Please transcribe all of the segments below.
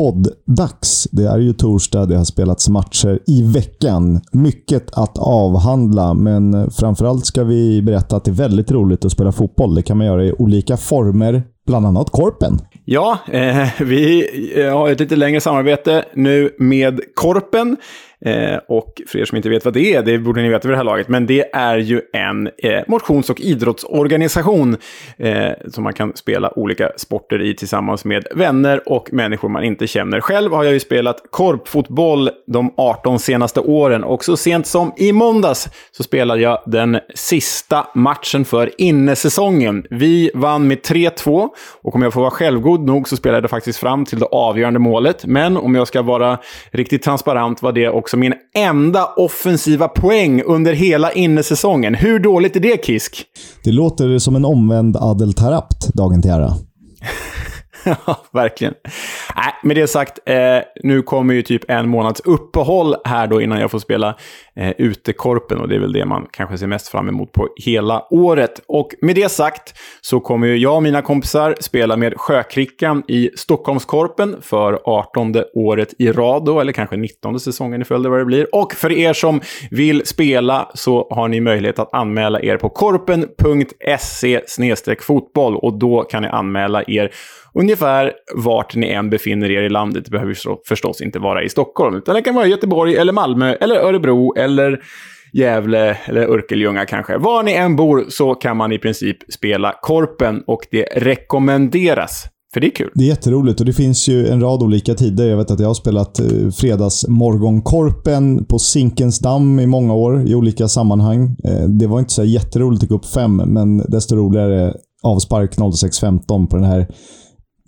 podd-dags. Det är ju torsdag, det har spelats matcher i veckan. Mycket att avhandla, men framförallt ska vi berätta att det är väldigt roligt att spela fotboll. Det kan man göra i olika former, bland annat Korpen. Ja, eh, vi har ett lite längre samarbete nu med Korpen. Eh, och för er som inte vet vad det är, det borde ni veta vid det här laget, men det är ju en eh, motions och idrottsorganisation eh, som man kan spela olika sporter i tillsammans med vänner och människor man inte känner. Själv har jag ju spelat korpfotboll de 18 senaste åren och så sent som i måndags så spelade jag den sista matchen för innesäsongen. Vi vann med 3-2 och om jag får vara självgod nog så spelade jag faktiskt fram till det avgörande målet. Men om jag ska vara riktigt transparent var det också också min enda offensiva poäng under hela innesäsongen. Hur dåligt är det, Kisk? Det låter som en omvänd Adel Tarapt, dagen till ära. Ja, verkligen. Nej, med det sagt, eh, nu kommer ju typ en månads uppehåll här då innan jag får spela eh, utekorpen och det är väl det man kanske ser mest fram emot på hela året. Och med det sagt så kommer ju jag och mina kompisar spela med Sjökrickan i Stockholmskorpen för 18 året i rad då, eller kanske 19 säsongen i följd vad det blir. Och för er som vill spela så har ni möjlighet att anmäla er på korpen.se fotboll och då kan ni anmäla er ungefär vart ni än befinner er i landet. Det behöver förstås inte vara i Stockholm, utan det kan vara Göteborg, eller Malmö, eller Örebro, eller Gävle eller Örkelljunga kanske. Var ni än bor så kan man i princip spela Korpen och det rekommenderas. För det är kul. Det är jätteroligt och det finns ju en rad olika tider. Jag vet att jag har spelat eh, fredagsmorgonkorpen på Zinkensdamm i många år i olika sammanhang. Eh, det var inte så jätteroligt att gå upp fem, men desto roligare avspark 06.15 på den här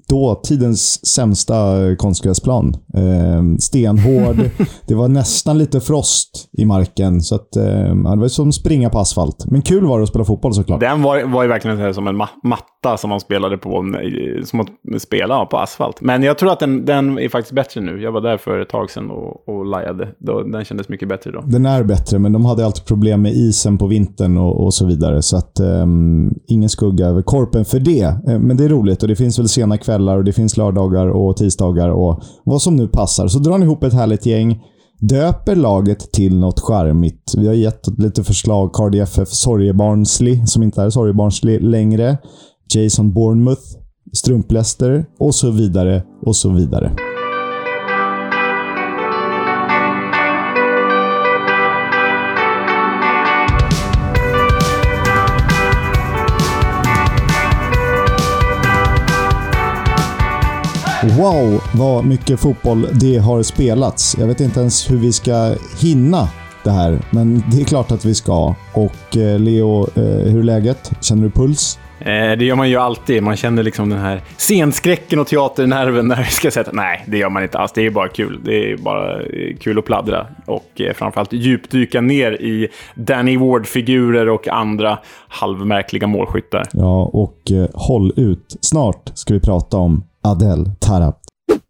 dåtidens sämsta konstgräsplan. Eh, stenhård. det var nästan lite frost i marken. Så att, eh, det var som att springa på asfalt. Men kul var det att spela fotboll såklart. Den var, var ju verkligen som en ma matta som man spelade på, som att spela på asfalt. Men jag tror att den, den är faktiskt bättre nu. Jag var där för ett tag sedan och, och lajade. Den kändes mycket bättre då. Den är bättre, men de hade alltid problem med isen på vintern och, och så vidare. Så att eh, ingen skugga över korpen för det. Eh, men det är roligt och det finns väl sena kvällar kvällar och det finns lördagar och tisdagar och vad som nu passar. Så drar ni ihop ett härligt gäng, döper laget till något charmigt. Vi har gett lite förslag. Cardi FF Sorgebarnsli, som inte är Sorgebarnsli längre. Jason Bournemouth, Strumpläster och så vidare och så vidare. Wow, vad mycket fotboll det har spelats. Jag vet inte ens hur vi ska hinna det här, men det är klart att vi ska. Och eh, Leo, eh, hur är läget? Känner du puls? Eh, det gör man ju alltid. Man känner liksom den här scenskräcken och teaternerven när vi ska sätta... Nej, det gör man inte alls. Det är bara kul. Det är bara kul att pladdra och framförallt djupdyka ner i Danny Ward-figurer och andra halvmärkliga målskyttar. Ja, och håll ut. Snart ska vi prata om Adel Tarap.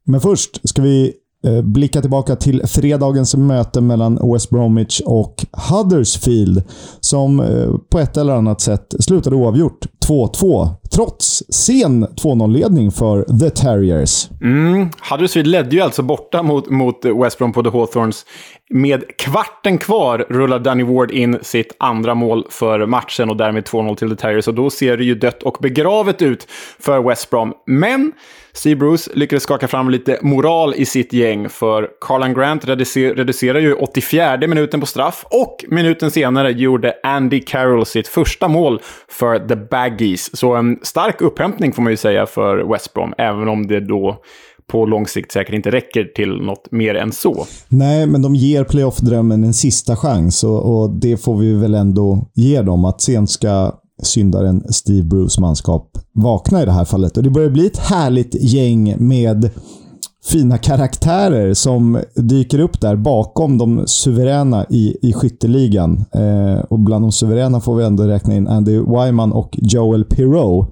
Men först ska vi eh, blicka tillbaka till fredagens möte mellan West Bromwich och Huddersfield som eh, på ett eller annat sätt slutade oavgjort 2-2 trots sen 2-0-ledning för The Terriers. Mm. Huddersfield ledde ju alltså borta mot, mot West Brom på The Hawthorns. Med kvarten kvar rullar Danny Ward in sitt andra mål för matchen och därmed 2-0 till The Terriers. Och då ser det ju dött och begravet ut för West Brom. Men Steve Bruce lyckades skaka fram lite moral i sitt gäng, för Carlan Grant reducer reducerar ju 84 minuten på straff och minuten senare gjorde Andy Carroll sitt första mål för The Baggies. Så en stark upphämtning får man ju säga för West Brom, även om det då på lång sikt säkert inte räcker till något mer än så. Nej, men de ger playoff-drömmen en sista chans och, och, det får vi väl ändå ge dem. Att sen ska syndaren Steve Bruce manskap vakna i det här fallet. Och Det börjar bli ett härligt gäng med fina karaktärer som dyker upp där bakom de suveräna i, i skytteligan. Eh, och bland de suveräna får vi ändå räkna in Andy Wyman och Joel Pirou.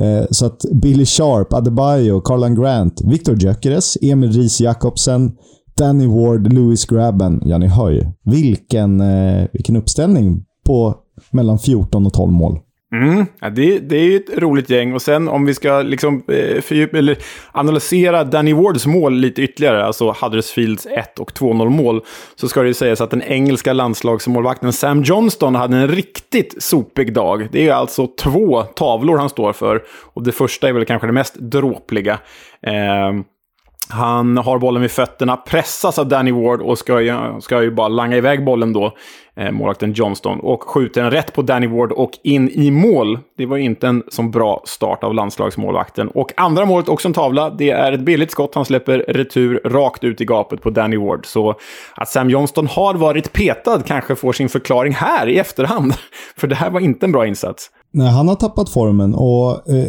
Eh, så att Billy Sharp, Adebayo, Carlan Grant, Victor Gyökeres, Emil Ries Jakobsen, Danny Ward, Louis Grabben. Ja, ni hör ju. Vilken, eh, vilken uppställning på mellan 14 och 12 mål. Mm, ja, det, det är ju ett roligt gäng. Och sen om vi ska liksom, eh, fördjup, eller analysera Danny Wards mål lite ytterligare, alltså Huddersfields 1 och 2-0 mål, så ska det ju sägas att den engelska landslagsmålvakten Sam Johnston hade en riktigt sopig dag. Det är alltså två tavlor han står för. Och det första är väl kanske det mest dråpliga. Eh, han har bollen vid fötterna, pressas av Danny Ward och ska ju, ska ju bara langa iväg bollen då, eh, målvakten Johnston, och skjuter den rätt på Danny Ward och in i mål. Det var inte en så bra start av landslagsmålvakten. Och andra målet, också en tavla, det är ett billigt skott han släpper retur rakt ut i gapet på Danny Ward. Så att Sam Johnston har varit petad kanske får sin förklaring här i efterhand. För det här var inte en bra insats. Nej, han har tappat formen och eh,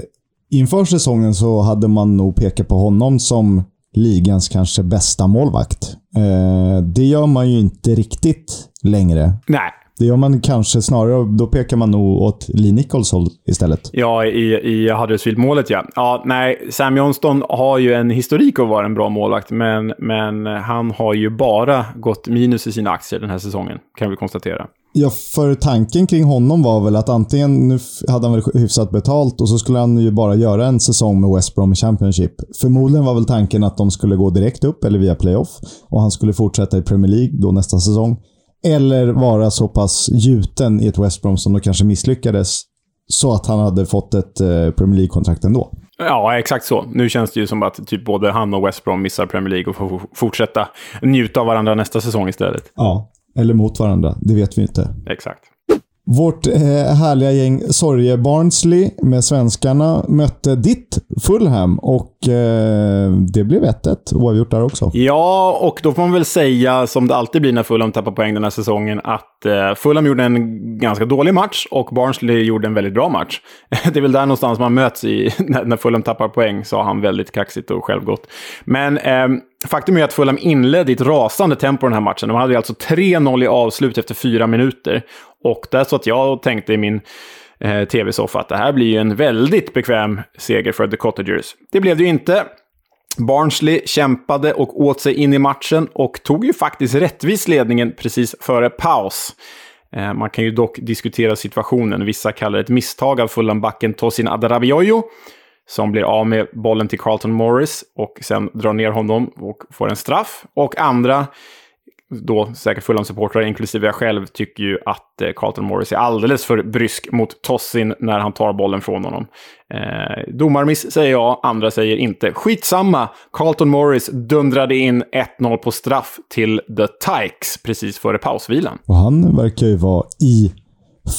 inför säsongen så hade man nog pekat på honom som ligans kanske bästa målvakt. Eh, det gör man ju inte riktigt längre. Nej. Det gör man kanske snarare, då pekar man nog åt Lee Nichols håll istället. Ja, i, i Huddersfield-målet ja. Ja, nej, Sam Johnston har ju en historik att vara en bra målvakt, men, men han har ju bara gått minus i sina aktier den här säsongen, kan vi konstatera. Ja, för tanken kring honom var väl att antingen, nu hade han väl hyfsat betalt och så skulle han ju bara göra en säsong med West Brom i Championship. Förmodligen var väl tanken att de skulle gå direkt upp eller via playoff och han skulle fortsätta i Premier League då nästa säsong. Eller vara så pass gjuten i ett West Brom som då kanske misslyckades så att han hade fått ett eh, Premier League-kontrakt ändå. Ja, exakt så. Nu känns det ju som att typ både han och West Brom missar Premier League och får fortsätta njuta av varandra nästa säsong istället. Ja, eller mot varandra. Det vet vi inte. Exakt. Vårt eh, härliga gäng Sorge Barnsley med svenskarna mötte ditt Fulham och eh, det blev 1-1 oavgjort där också. Ja, och då får man väl säga, som det alltid blir när Fulham tappar poäng den här säsongen, att eh, Fulham gjorde en ganska dålig match och Barnsley gjorde en väldigt bra match. det är väl där någonstans man möts i, när Fulham tappar poäng, sa han väldigt kaxigt och självgott. Men eh, Faktum är att Fulham inledde i ett rasande tempo den här matchen. De hade alltså 3-0 i avslut efter fyra minuter. Och där satt jag och tänkte i min eh, tv-soffa att det här blir ju en väldigt bekväm seger för The Cottagers. Det blev det ju inte. Barnsley kämpade och åt sig in i matchen och tog ju faktiskt rättvis ledningen precis före paus. Eh, man kan ju dock diskutera situationen. Vissa kallar det ett misstag av Fulham-backen Tosin Adarabioyo som blir av med bollen till Carlton Morris och sen drar ner honom och får en straff. Och andra, då säkert Fulham-supportrar, inklusive jag själv, tycker ju att eh, Carlton Morris är alldeles för brysk mot Tossin när han tar bollen från honom. Eh, domarmiss säger jag, andra säger inte. Skitsamma! Carlton Morris dundrade in 1-0 på straff till The Tykes precis före pausvilan. Och han verkar ju vara i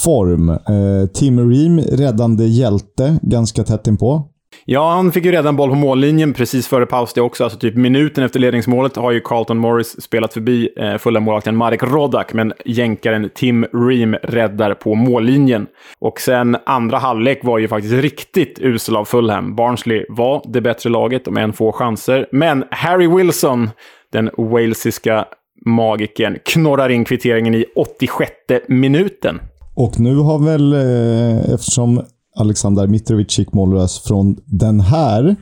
form. Eh, Tim Ream, räddande hjälte, ganska tätt inpå. Ja, han fick ju redan boll på mållinjen precis före paus det också. Alltså typ minuten efter ledningsmålet har ju Carlton Morris spelat förbi eh, fulla målvakten Marek Rodak, men jänkaren Tim Ream räddar på mållinjen. Och sen andra halvlek var ju faktiskt riktigt usel av Fulham. Barnsley var det bättre laget, om än få chanser. Men Harry Wilson, den walesiska magikern, knorrar in kvitteringen i 86 minuten. Och nu har väl, eh, eftersom Alexander Mitrovic gick mållös från den här.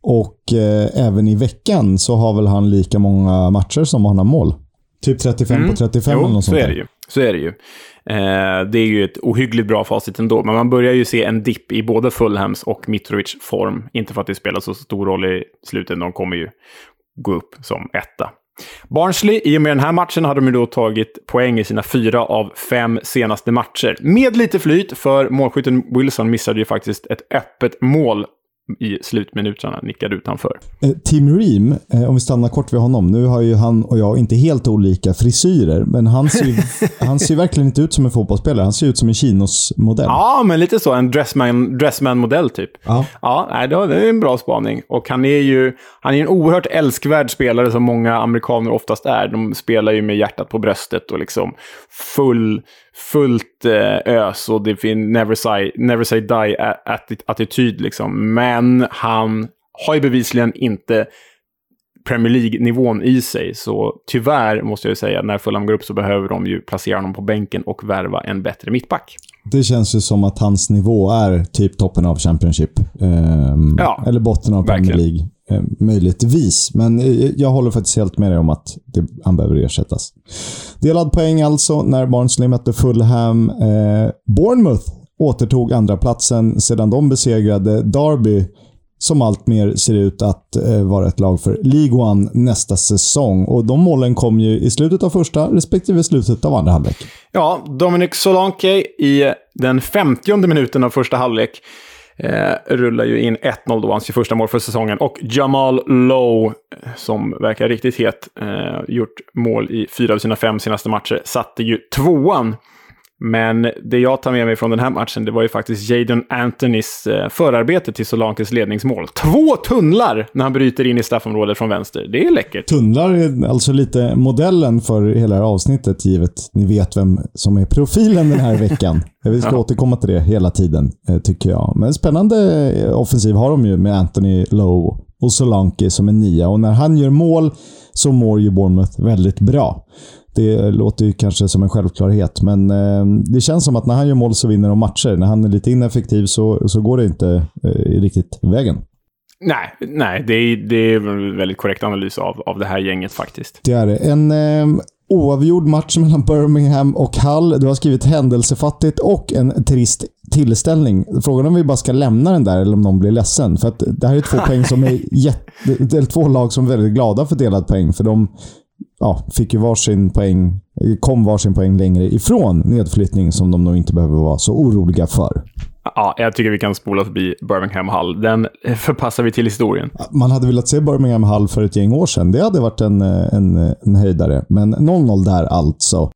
Och eh, även i veckan så har väl han lika många matcher som han har mål. Typ 35 mm. på 35 jo, eller något sånt så är det ju. Så är det ju. Eh, det är ju ett ohyggligt bra facit ändå, men man börjar ju se en dipp i både Fulhams och Mitrovic form. Inte för att det spelar så stor roll i slutet, de kommer ju gå upp som etta. Barnsley, i och med den här matchen, hade de då tagit poäng i sina fyra av fem senaste matcher. Med lite flyt, för målskytten Wilson missade ju faktiskt ett öppet mål i slutminuterna nickade utanför. Eh, Tim Ream, eh, om vi stannar kort vid honom. Nu har ju han och jag inte helt olika frisyrer, men han ser, han ser verkligen inte ut som en fotbollsspelare. Han ser ut som en Chinos-modell. Ja, men lite så. En dressman-modell dressman typ. Ja, ja det är en bra spaning. Och han är ju han är en oerhört älskvärd spelare som många amerikaner oftast är. De spelar ju med hjärtat på bröstet och liksom full fullt eh, ös och det finns never say, never say die-attityd. Liksom. Men han har ju bevisligen inte Premier League-nivån i sig. Så tyvärr måste jag säga, när Fulham går upp så behöver de ju placera honom på bänken och värva en bättre mittback. Det känns ju som att hans nivå är typ toppen av Championship. Ehm, ja, eller botten av Premier League. Eh, möjligtvis, men eh, jag håller faktiskt helt med dig om att det, han behöver ersättas. Delad poäng alltså när Barnsley mötte Fulham. Eh, Bournemouth återtog andra platsen sedan de besegrade Derby som alltmer ser ut att eh, vara ett lag för League One nästa säsong. Och de målen kom ju i slutet av första respektive slutet av andra halvlek. Ja, Dominic Solanke i den 50 minuten av första halvlek eh, rullar ju in 1-0 då, hans första mål för säsongen. Och Jamal Lowe, som verkar riktigt het, eh, gjort mål i fyra av sina fem senaste matcher, satte ju tvåan men det jag tar med mig från den här matchen, det var ju faktiskt Jadon Anthonys eh, förarbete till Solankes ledningsmål. Två tunnlar när han bryter in i straffområdet från vänster. Det är läckert. Tunnlar är alltså lite modellen för hela det här avsnittet, givet ni vet vem som är profilen den här veckan. Vi ska ja. återkomma till det hela tiden, eh, tycker jag. Men spännande eh, offensiv har de ju med Anthony Lowe och Solanke som en nia. Och när han gör mål så mår ju Bournemouth väldigt bra. Det låter ju kanske som en självklarhet, men eh, det känns som att när han gör mål så vinner de matcher. När han är lite ineffektiv så, så går det inte eh, riktigt vägen. Nej, nej det, är, det är en väldigt korrekt analys av, av det här gänget faktiskt. Det är det. En eh, oavgjord match mellan Birmingham och Hull. Du har skrivit händelsefattigt och en trist tillställning. Frågan är om vi bara ska lämna den där eller om någon blir ledsen. För att det här är två poäng som är jätte, två lag som är väldigt glada för delad poäng. För de ja, fick ju varsin poäng, kom varsin poäng längre ifrån nedflyttning som de nog inte behöver vara så oroliga för. Ja, jag tycker vi kan spola förbi Birmingham Hall. Den förpassar vi till historien. Man hade velat se Birmingham Hall för ett gäng år sedan. Det hade varit en, en, en höjdare. Men 0-0 där alltså.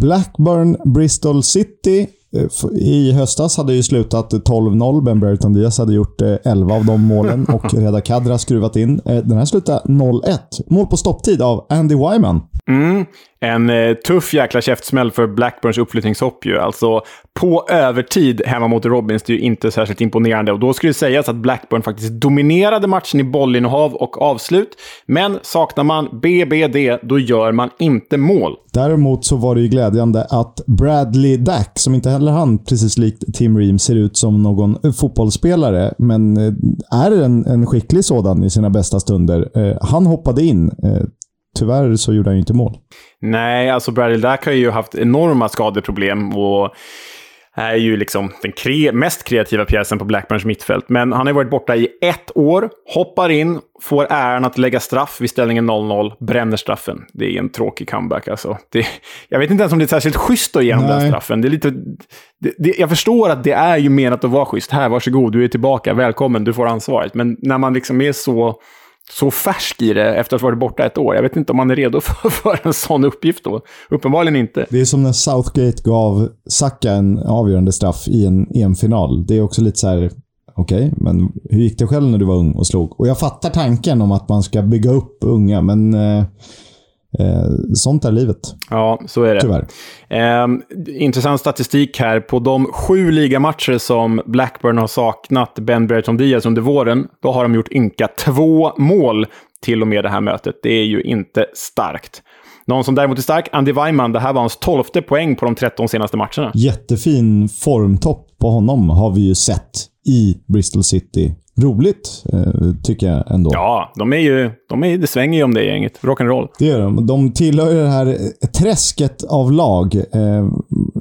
Blackburn, Bristol City. I höstas hade ju slutat 12-0. Ben Brereton Diaz hade gjort 11 av de målen och Reda Kadra skruvat in. Den här slutade 0-1. Mål på stopptid av Andy Wyman. Mm. En eh, tuff jäkla käftsmäll för Blackburns uppflyttningshopp ju. Alltså på övertid hemma mot Robins, det är ju inte särskilt imponerande. Och då skulle det sägas att Blackburn faktiskt dominerade matchen i bollinnehav och avslut. Men saknar man BBD, då gör man inte mål. Däremot så var det ju glädjande att Bradley Dack, som inte heller han, precis likt Tim Ream, ser ut som någon eh, fotbollsspelare, men eh, är en, en skicklig sådan i sina bästa stunder. Eh, han hoppade in tyvärr så gjorde han ju inte mål. Nej, alltså Bradley Dack har ju haft enorma skadeproblem och är ju liksom den kre mest kreativa pjäsen på Blackburns mittfält. Men han har varit borta i ett år, hoppar in, får äran att lägga straff vid ställningen 0-0, bränner straffen. Det är en tråkig comeback alltså. Det, jag vet inte ens om det är särskilt schysst att ge honom den straffen. Det är lite, det, det, jag förstår att det är ju menat att vara schysst. Här, varsågod, du är tillbaka, välkommen, du får ansvaret. Men när man liksom är så så färsk i det efter att ha varit borta ett år. Jag vet inte om man är redo för, för en sån uppgift då. Uppenbarligen inte. Det är som när Southgate gav Saka en avgörande straff i en EM-final. Det är också lite så här, okej, okay, men hur gick det själv när du var ung och slog? Och jag fattar tanken om att man ska bygga upp unga, men eh, Eh, sånt är livet. Ja, så är det. Tyvärr. Eh, intressant statistik här. På de sju ligamatcher som Blackburn har saknat Ben Brereton Diaz under våren, då har de gjort ynka två mål till och med det här mötet. Det är ju inte starkt. Någon som däremot är stark, Andy Weimann. Det här var hans tolfte poäng på de 13 senaste matcherna. Jättefin formtopp på honom har vi ju sett i Bristol City roligt, eh, tycker jag ändå. Ja, de är ju, de är, det svänger ju om det gänget. Rock'n'roll. Det gör de. De tillhör ju det här träsket av lag. Eh,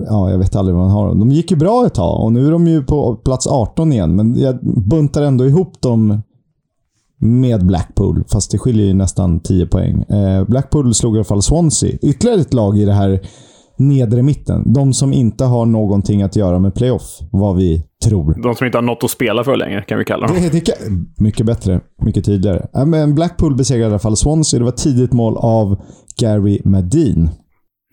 ja, jag vet aldrig vad man har. De gick ju bra ett tag och nu är de ju på plats 18 igen, men jag buntar ändå ihop dem med Blackpool, fast det skiljer ju nästan 10 poäng. Eh, Blackpool slog i alla fall Swansea. Ytterligare ett lag i det här nedre mitten. De som inte har någonting att göra med playoff, vad vi tror. De som inte har något att spela för längre, kan vi kalla dem. Det, det kan, mycket bättre. Mycket tydligare. Äh, men Blackpool besegrade i alla fall Swansea. Det var tidigt mål av Gary Medin.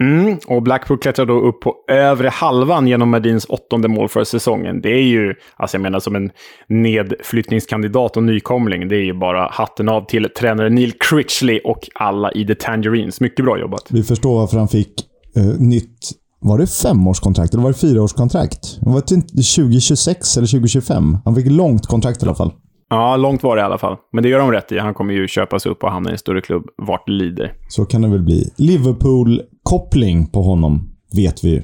Mm, och Blackpool klättrar då upp på övre halvan genom Medins åttonde mål för säsongen. Det är ju, alltså jag menar som en nedflyttningskandidat och nykomling, det är ju bara hatten av till tränare Neil Critchley och alla i The Tangerines. Mycket bra jobbat. Vi förstår varför han fick uh, nytt var det femårskontrakt eller var det fyraårskontrakt? Det var till 2026 eller 2025. Han fick långt kontrakt i alla fall. Ja, långt var det i alla fall. Men det gör de rätt i. Han kommer ju köpas upp och hamna i en större klubb vart det lider. Så kan det väl bli. Liverpool-koppling på honom, vet vi ju.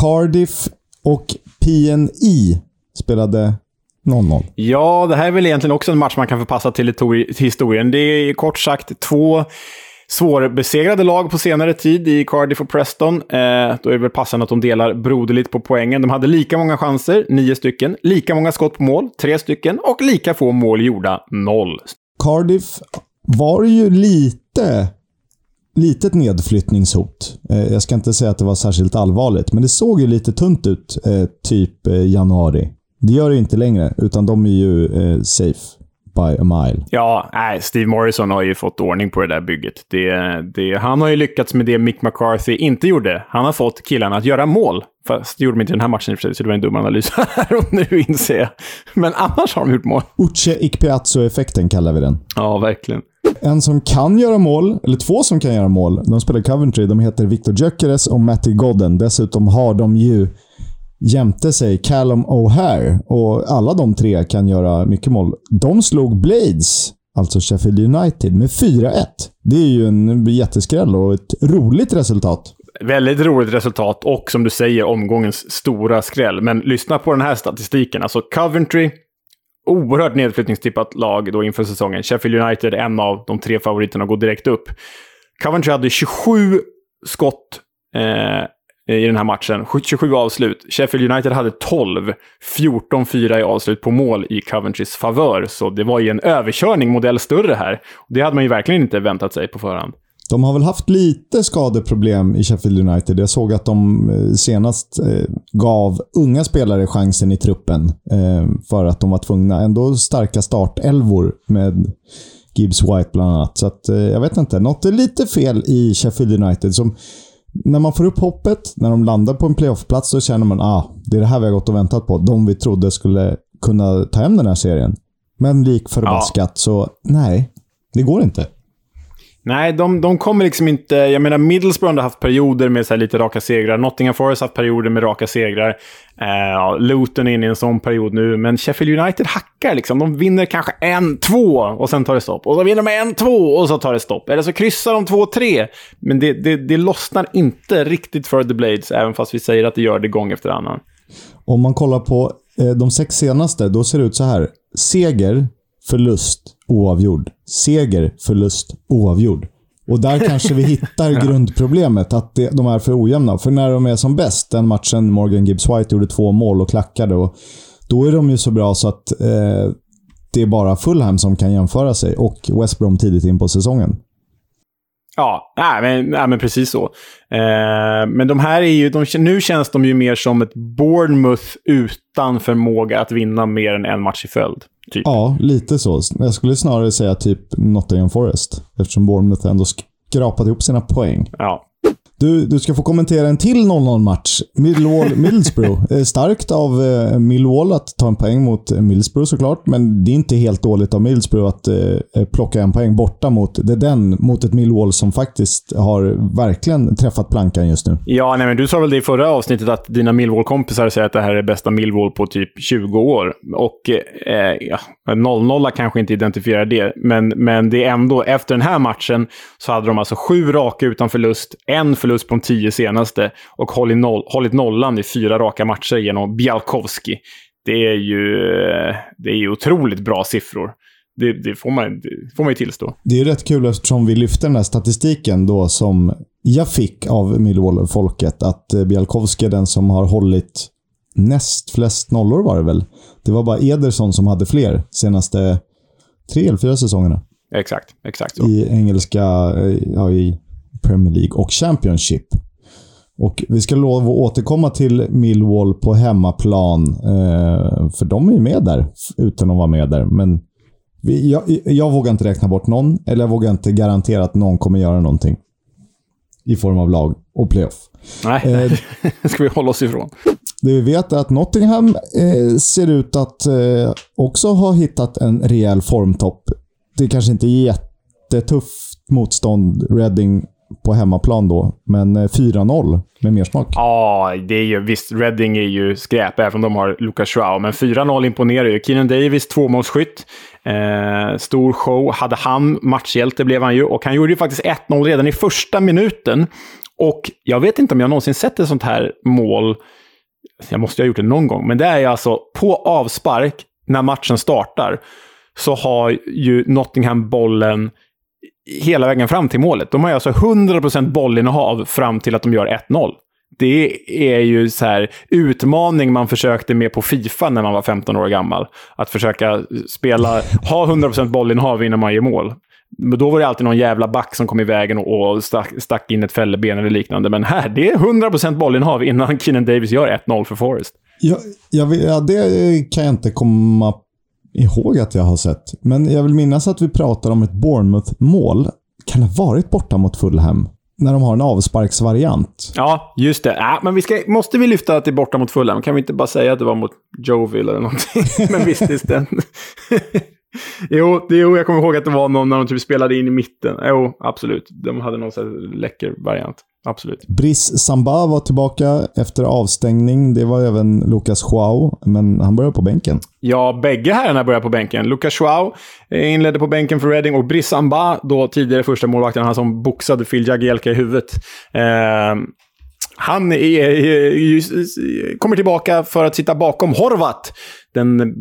Cardiff och PNI spelade 0-0. Ja, det här är väl egentligen också en match man kan förpassa till historien. Det är kort sagt två svårbesegrade lag på senare tid i Cardiff och Preston. Eh, då är det väl passande att de delar broderligt på poängen. De hade lika många chanser, nio stycken, lika många skott på mål, tre stycken, och lika få mål gjorda, noll. Cardiff var ju lite litet nedflyttningshot. Eh, jag ska inte säga att det var särskilt allvarligt, men det såg ju lite tunt ut eh, typ eh, januari. Det gör det inte längre, utan de är ju eh, safe by a mile. Ja, nej, Steve Morrison har ju fått ordning på det där bygget. Det, det, han har ju lyckats med det Mick McCarthy inte gjorde. Han har fått killarna att göra mål. Fast det gjorde de inte i den här matchen i och för sig, så det var en dum analys här och nu inser jag. Men annars har de gjort mål. Uche Ikpeatsu-effekten kallar vi den. Ja, verkligen. En som kan göra mål, eller två som kan göra mål. De spelar Coventry. De heter Victor Gyökeres och Matty Godden. Dessutom har de ju jämte sig Callum O'Hare och alla de tre kan göra mycket mål. De slog Blades, alltså Sheffield United, med 4-1. Det är ju en jätteskräll och ett roligt resultat. Väldigt roligt resultat och som du säger omgångens stora skräll. Men lyssna på den här statistiken. Alltså Coventry oerhört nedflyttningstippat lag då inför säsongen. Sheffield United, en av de tre favoriterna, går direkt upp. Coventry hade 27 skott eh, Eh, i den här matchen. 27 avslut. Sheffield United hade 12. 14-4 i avslut på mål i Coventrys favör. Så det var ju en överkörning modell större här. Det hade man ju verkligen inte väntat sig på förhand. De har väl haft lite skadeproblem i Sheffield United. Jag såg att de eh, senast eh, gav unga spelare chansen i truppen för att de var tvungna. Ändå starka startelvor med Gibbs White bland annat. Så att, jag vet inte. Något är lite fel i Sheffield United. Som, när man får upp hoppet, när de landar på en playoffplats, så känner man ah, det är det här vi har gått och väntat på. De vi trodde skulle kunna ta hem den här serien. Men lik förbaskat ja. så nej, det går inte. Nej, de, de kommer liksom inte... Jag menar, Middlesbrough har haft perioder med så lite raka segrar. Nottingham Forest har haft perioder med raka segrar. Eh, Luton är inne i en sån period nu. Men Sheffield United hackar liksom. De vinner kanske en, två och sen tar det stopp. Och så vinner de en, två och så tar det stopp. Eller så kryssar de två, tre. Men det, det, det lossnar inte riktigt för The Blades, även fast vi säger att det gör det gång efter annan. Om man kollar på eh, de sex senaste, då ser det ut så här. Seger, förlust, oavgjord. Seger, förlust, oavgjord. Och där kanske vi hittar grundproblemet, att de är för ojämna. För när de är som bäst, den matchen Morgan Gibbs White gjorde två mål och klackade, och då är de ju så bra så att eh, det är bara Fulham som kan jämföra sig. Och West Brom tidigt in på säsongen. Ja, nej, men, nej, men precis så. Eh, men de här är ju, de, nu känns de ju mer som ett Bournemouth utan förmåga att vinna mer än en match i följd. Typ. Ja, lite så. Jag skulle snarare säga typ Nottingham Forest. Eftersom Bournemouth ändå skrapat ihop sina poäng. Ja. Du, du ska få kommentera en till 0-0-match. Millwall-Middlesbrough. Starkt av eh, Millwall att ta en poäng mot Middlesbrough såklart, men det är inte helt dåligt av Middlesbrough att eh, plocka en poäng borta mot det den, mot ett Millwall som faktiskt har verkligen träffat plankan just nu. Ja, nej, men du sa väl det i förra avsnittet att dina Millwall-kompisar säger att det här är bästa Millwall på typ 20 år. Och eh, ja, 0-0 kanske inte identifierar det, men, men det är ändå, efter den här matchen så hade de alltså sju raka utan förlust, en förlust på de tio senaste och hållit, noll, hållit nollan i fyra raka matcher genom Bialkowski. Det är ju, det är ju otroligt bra siffror. Det, det, får man, det får man ju tillstå. Det är rätt kul eftersom vi lyfter den här statistiken då som jag fick av Millwall-folket. Att Bialkowski är den som har hållit näst flest nollor var det väl. Det var bara Ederson som hade fler senaste tre eller fyra säsongerna. Exakt, exakt så. I engelska, eh, ja, i Premier League och Championship. Och vi ska lov att återkomma till Millwall på hemmaplan. Eh, för de är ju med där, utan att vara med där. Men vi, jag, jag, vågar inte räkna bort någon, eller jag vågar inte garantera att någon kommer göra någonting. I form av lag och playoff. Nej, eh, det ska vi hålla oss ifrån. Det vi vet är att Nottingham eh, ser ut att eh, också ha hittat en rejäl formtopp. Det kanske inte är jättetufft motstånd Reading på hemmaplan då, men eh, 4-0 med mer smak. Ja, det är ju, visst, Reading är ju skräp, även om de har Lucas Schwau. Men 4-0 imponerar ju. Keenan Davis, tvåmålsskytt. Eh, stor show. Hade han matchhjälte blev han ju. Och han gjorde ju faktiskt 1-0 redan i första minuten. Och jag vet inte om jag någonsin sett ett sånt här mål. Jag måste ha gjort det någon gång. Men det är ju alltså på avspark, när matchen startar, så har ju Nottingham bollen hela vägen fram till målet. De har ju alltså 100% bollinnehav fram till att de gör 1-0. Det är ju så här utmaning man försökte med på Fifa när man var 15 år gammal. Att försöka spela, ha 100% bollinnehav innan man gör mål. Men då var det alltid någon jävla back som kom i vägen och stack, stack in ett fälleben eller liknande. Men här, det är 100% bollinnehav innan Keenan Davis gör 1-0 för Forest. Ja, jag, ja, det kan jag inte komma ihåg att jag har sett. Men jag vill minnas att vi pratar om ett Bournemouth-mål. Kan det ha varit borta mot Fulham? När de har en avsparksvariant. Ja, just det. Äh, men vi ska, måste vi lyfta att det är borta mot Fulham? Kan vi inte bara säga att det var mot Joville eller någonting? men visst, det stämmer. jo, det, jo, jag kommer ihåg att det var någon när de typ spelade in i mitten. Jo, absolut. De hade någon sån läcker variant. Absolut. Brice Samba var tillbaka efter avstängning. Det var även Lucas Joao, men han började på bänken. Ja, bägge herrarna började på bänken. Lucas Joao eh, inledde på bänken för Reading och Brice Samba, då tidigare första målvakten, han som boxade Phil Jagielka i huvudet. Eh, han är, är, kommer tillbaka för att sitta bakom Horvat, den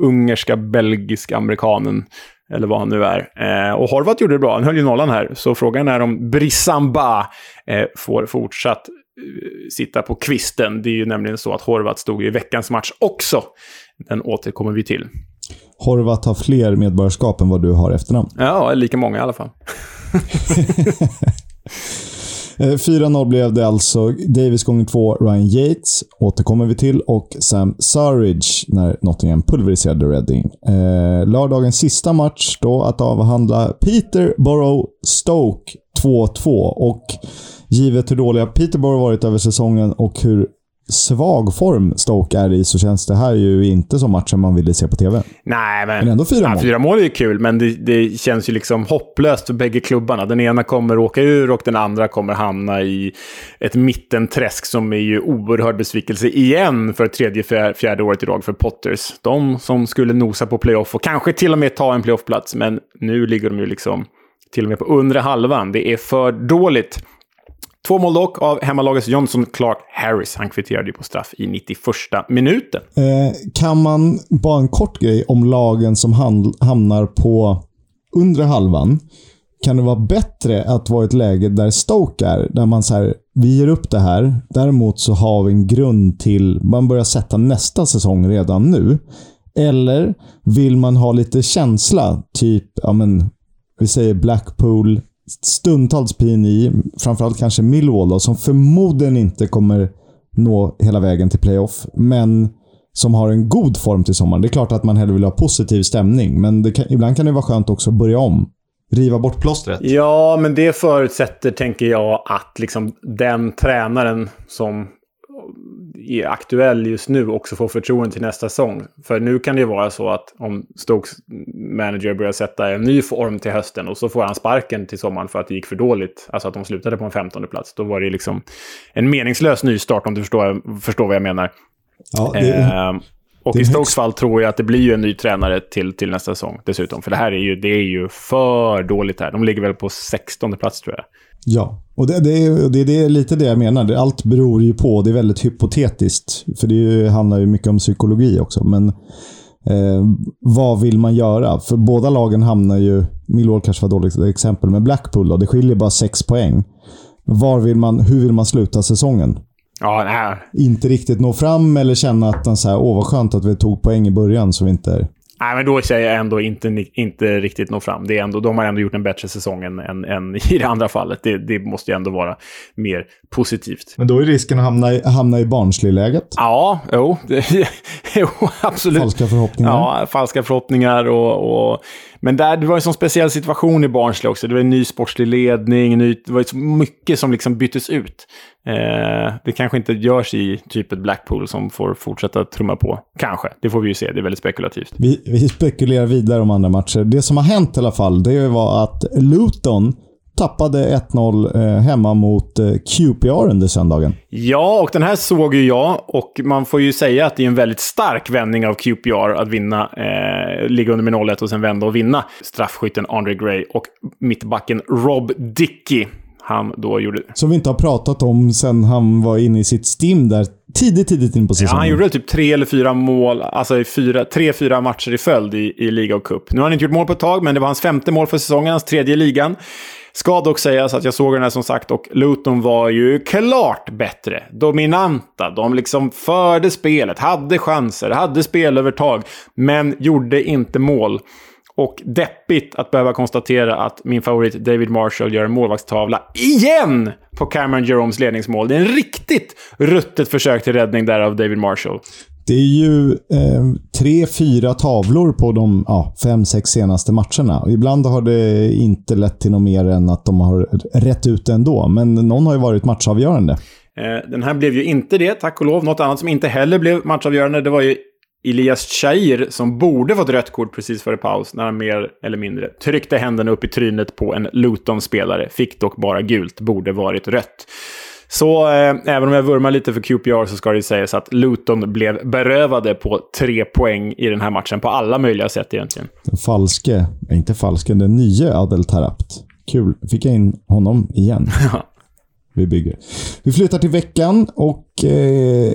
ungerska, belgiska amerikanen eller vad han nu är. Eh, och Horvat gjorde det bra, han höll ju nollan här. Så frågan är om Brissamba eh, får fortsatt eh, sitta på kvisten. Det är ju nämligen så att Horvat stod i veckans match också. Den återkommer vi till. Horvat har fler medborgarskap än vad du har efternamn. Ja, lika många i alla fall. Eh, 4-0 blev det alltså. Davis gånger två, Ryan Yates återkommer vi till och Sam Surridge när Nottingham pulveriserade Reading. Eh, lördagens sista match då att avhandla Peterborough Stoke 2-2 och givet hur dåliga Peterborough varit över säsongen och hur svag form Stoke är i så känns det här ju inte som matchen man ville se på TV. Nej, men, men ändå fyra mål. Ja, fyra mål är ju kul, men det, det, känns ju liksom hopplöst för bägge klubbarna. Den ena kommer åka ur och den andra kommer hamna i ett mittenträsk som är ju oerhörd besvikelse igen för tredje, fjärde året i rad för Potters. De som skulle nosa på playoff och kanske till och med ta en playoffplats, men nu ligger de ju liksom till och med på undre halvan. Det är för dåligt. Två mål dock av hemmalagets Johnson Clark Harris. Han kvitterade ju på straff i 91 minuten. Eh, kan man, bara en kort grej om lagen som hamnar på undre halvan. Kan det vara bättre att vara i ett läge där Stoke är, där man säger vi ger upp det här. Däremot så har vi en grund till, man börjar sätta nästa säsong redan nu. Eller vill man ha lite känsla, typ, ja men, vi säger Blackpool, stundtals PNI, framförallt kanske Millwall då, som förmodligen inte kommer nå hela vägen till playoff, men som har en god form till sommaren. Det är klart att man hellre vill ha positiv stämning, men kan, ibland kan det vara skönt också att börja om. Riva bort plåstret. Ja, men det förutsätter, tänker jag, att liksom den tränaren som är aktuell just nu också får förtroende till nästa säsong. För nu kan det ju vara så att om Stokes manager börjar sätta en ny form till hösten och så får han sparken till sommaren för att det gick för dåligt, alltså att de slutade på en femtonde plats. Då var det liksom en meningslös nystart om du förstår, förstår vad jag menar. Ja, det, eh, och i Stokes fall tror jag att det blir ju en ny tränare till, till nästa säsong dessutom. För det här är ju, det är ju för dåligt här. De ligger väl på 16 plats tror jag. Ja, och det, det, är, det, det är lite det jag menar. Allt beror ju på. Det är väldigt hypotetiskt. För det ju, handlar ju mycket om psykologi också. Men eh, vad vill man göra? För båda lagen hamnar ju... Millwall kanske var dåligt exempel, men Blackpool då, det skiljer bara sex poäng. Var vill man, hur vill man sluta säsongen? Ja, nej. Inte riktigt nå fram eller känna att den så här, åh vad skönt att vi tog poäng i början så vi inte Nej, men då säger jag ändå inte, inte riktigt nå fram. Det är ändå, de har ändå gjort en bättre säsong än, än, än i det andra fallet. Det, det, måste ju ändå vara mer positivt. Men då är risken att hamna i, hamna i barnslig-läget? Ja, jo, det, jo, absolut. Falska förhoppningar? Ja, falska förhoppningar och, och men där, det var en sån speciell situation i Barnsley också. Det var en ny sportslig ledning, ny, det var så mycket som liksom byttes ut. Eh, det kanske inte görs i typ ett Blackpool som får fortsätta trumma på. Kanske, det får vi ju se. Det är väldigt spekulativt. Vi, vi spekulerar vidare om andra matcher. Det som har hänt i alla fall, det var att Luton tappade 1-0 eh, hemma mot eh, QPR under söndagen. Ja, och den här såg ju jag och man får ju säga att det är en väldigt stark vändning av QPR att vinna, eh, ligga under med 0-1 och sen vända och vinna. Straffskytten Andre Gray och mittbacken Rob Dickey han då gjorde. Som vi inte har pratat om sen han var inne i sitt stim där tidigt, tidigt in på säsongen. Ja, han gjorde typ tre eller fyra mål, alltså i fyra, tre, fyra matcher i följd i, i liga och cup. Nu har han inte gjort mål på ett tag, men det var hans femte mål för säsongen, hans tredje i ligan. Ska dock sägas att jag såg den här som sagt och Luton var ju klart bättre. Dominanta. De liksom förde spelet, hade chanser, hade spelövertag, men gjorde inte mål. Och deppigt att behöva konstatera att min favorit David Marshall gör en målvaktstavla igen på Cameron Jeromes ledningsmål. Det är en riktigt ruttet försök till räddning där av David Marshall. Det är ju eh, tre, fyra tavlor på de ja, fem, sex senaste matcherna. Och ibland har det inte lett till något mer än att de har rätt ut ändå. Men någon har ju varit matchavgörande. Eh, den här blev ju inte det, tack och lov. Något annat som inte heller blev matchavgörande, det var ju Elias Chair som borde fått rött kort precis före paus när han mer eller mindre tryckte händerna upp i trynet på en Luton-spelare. Fick dock bara gult, borde varit rött. Så eh, även om jag vurmar lite för QPR så ska det sägas att Luton blev berövade på tre poäng i den här matchen på alla möjliga sätt egentligen. Den falske, inte falske, den nya Adel Tarapt. Kul. Fick jag in honom igen. Vi bygger. Vi flyttar till veckan och eh,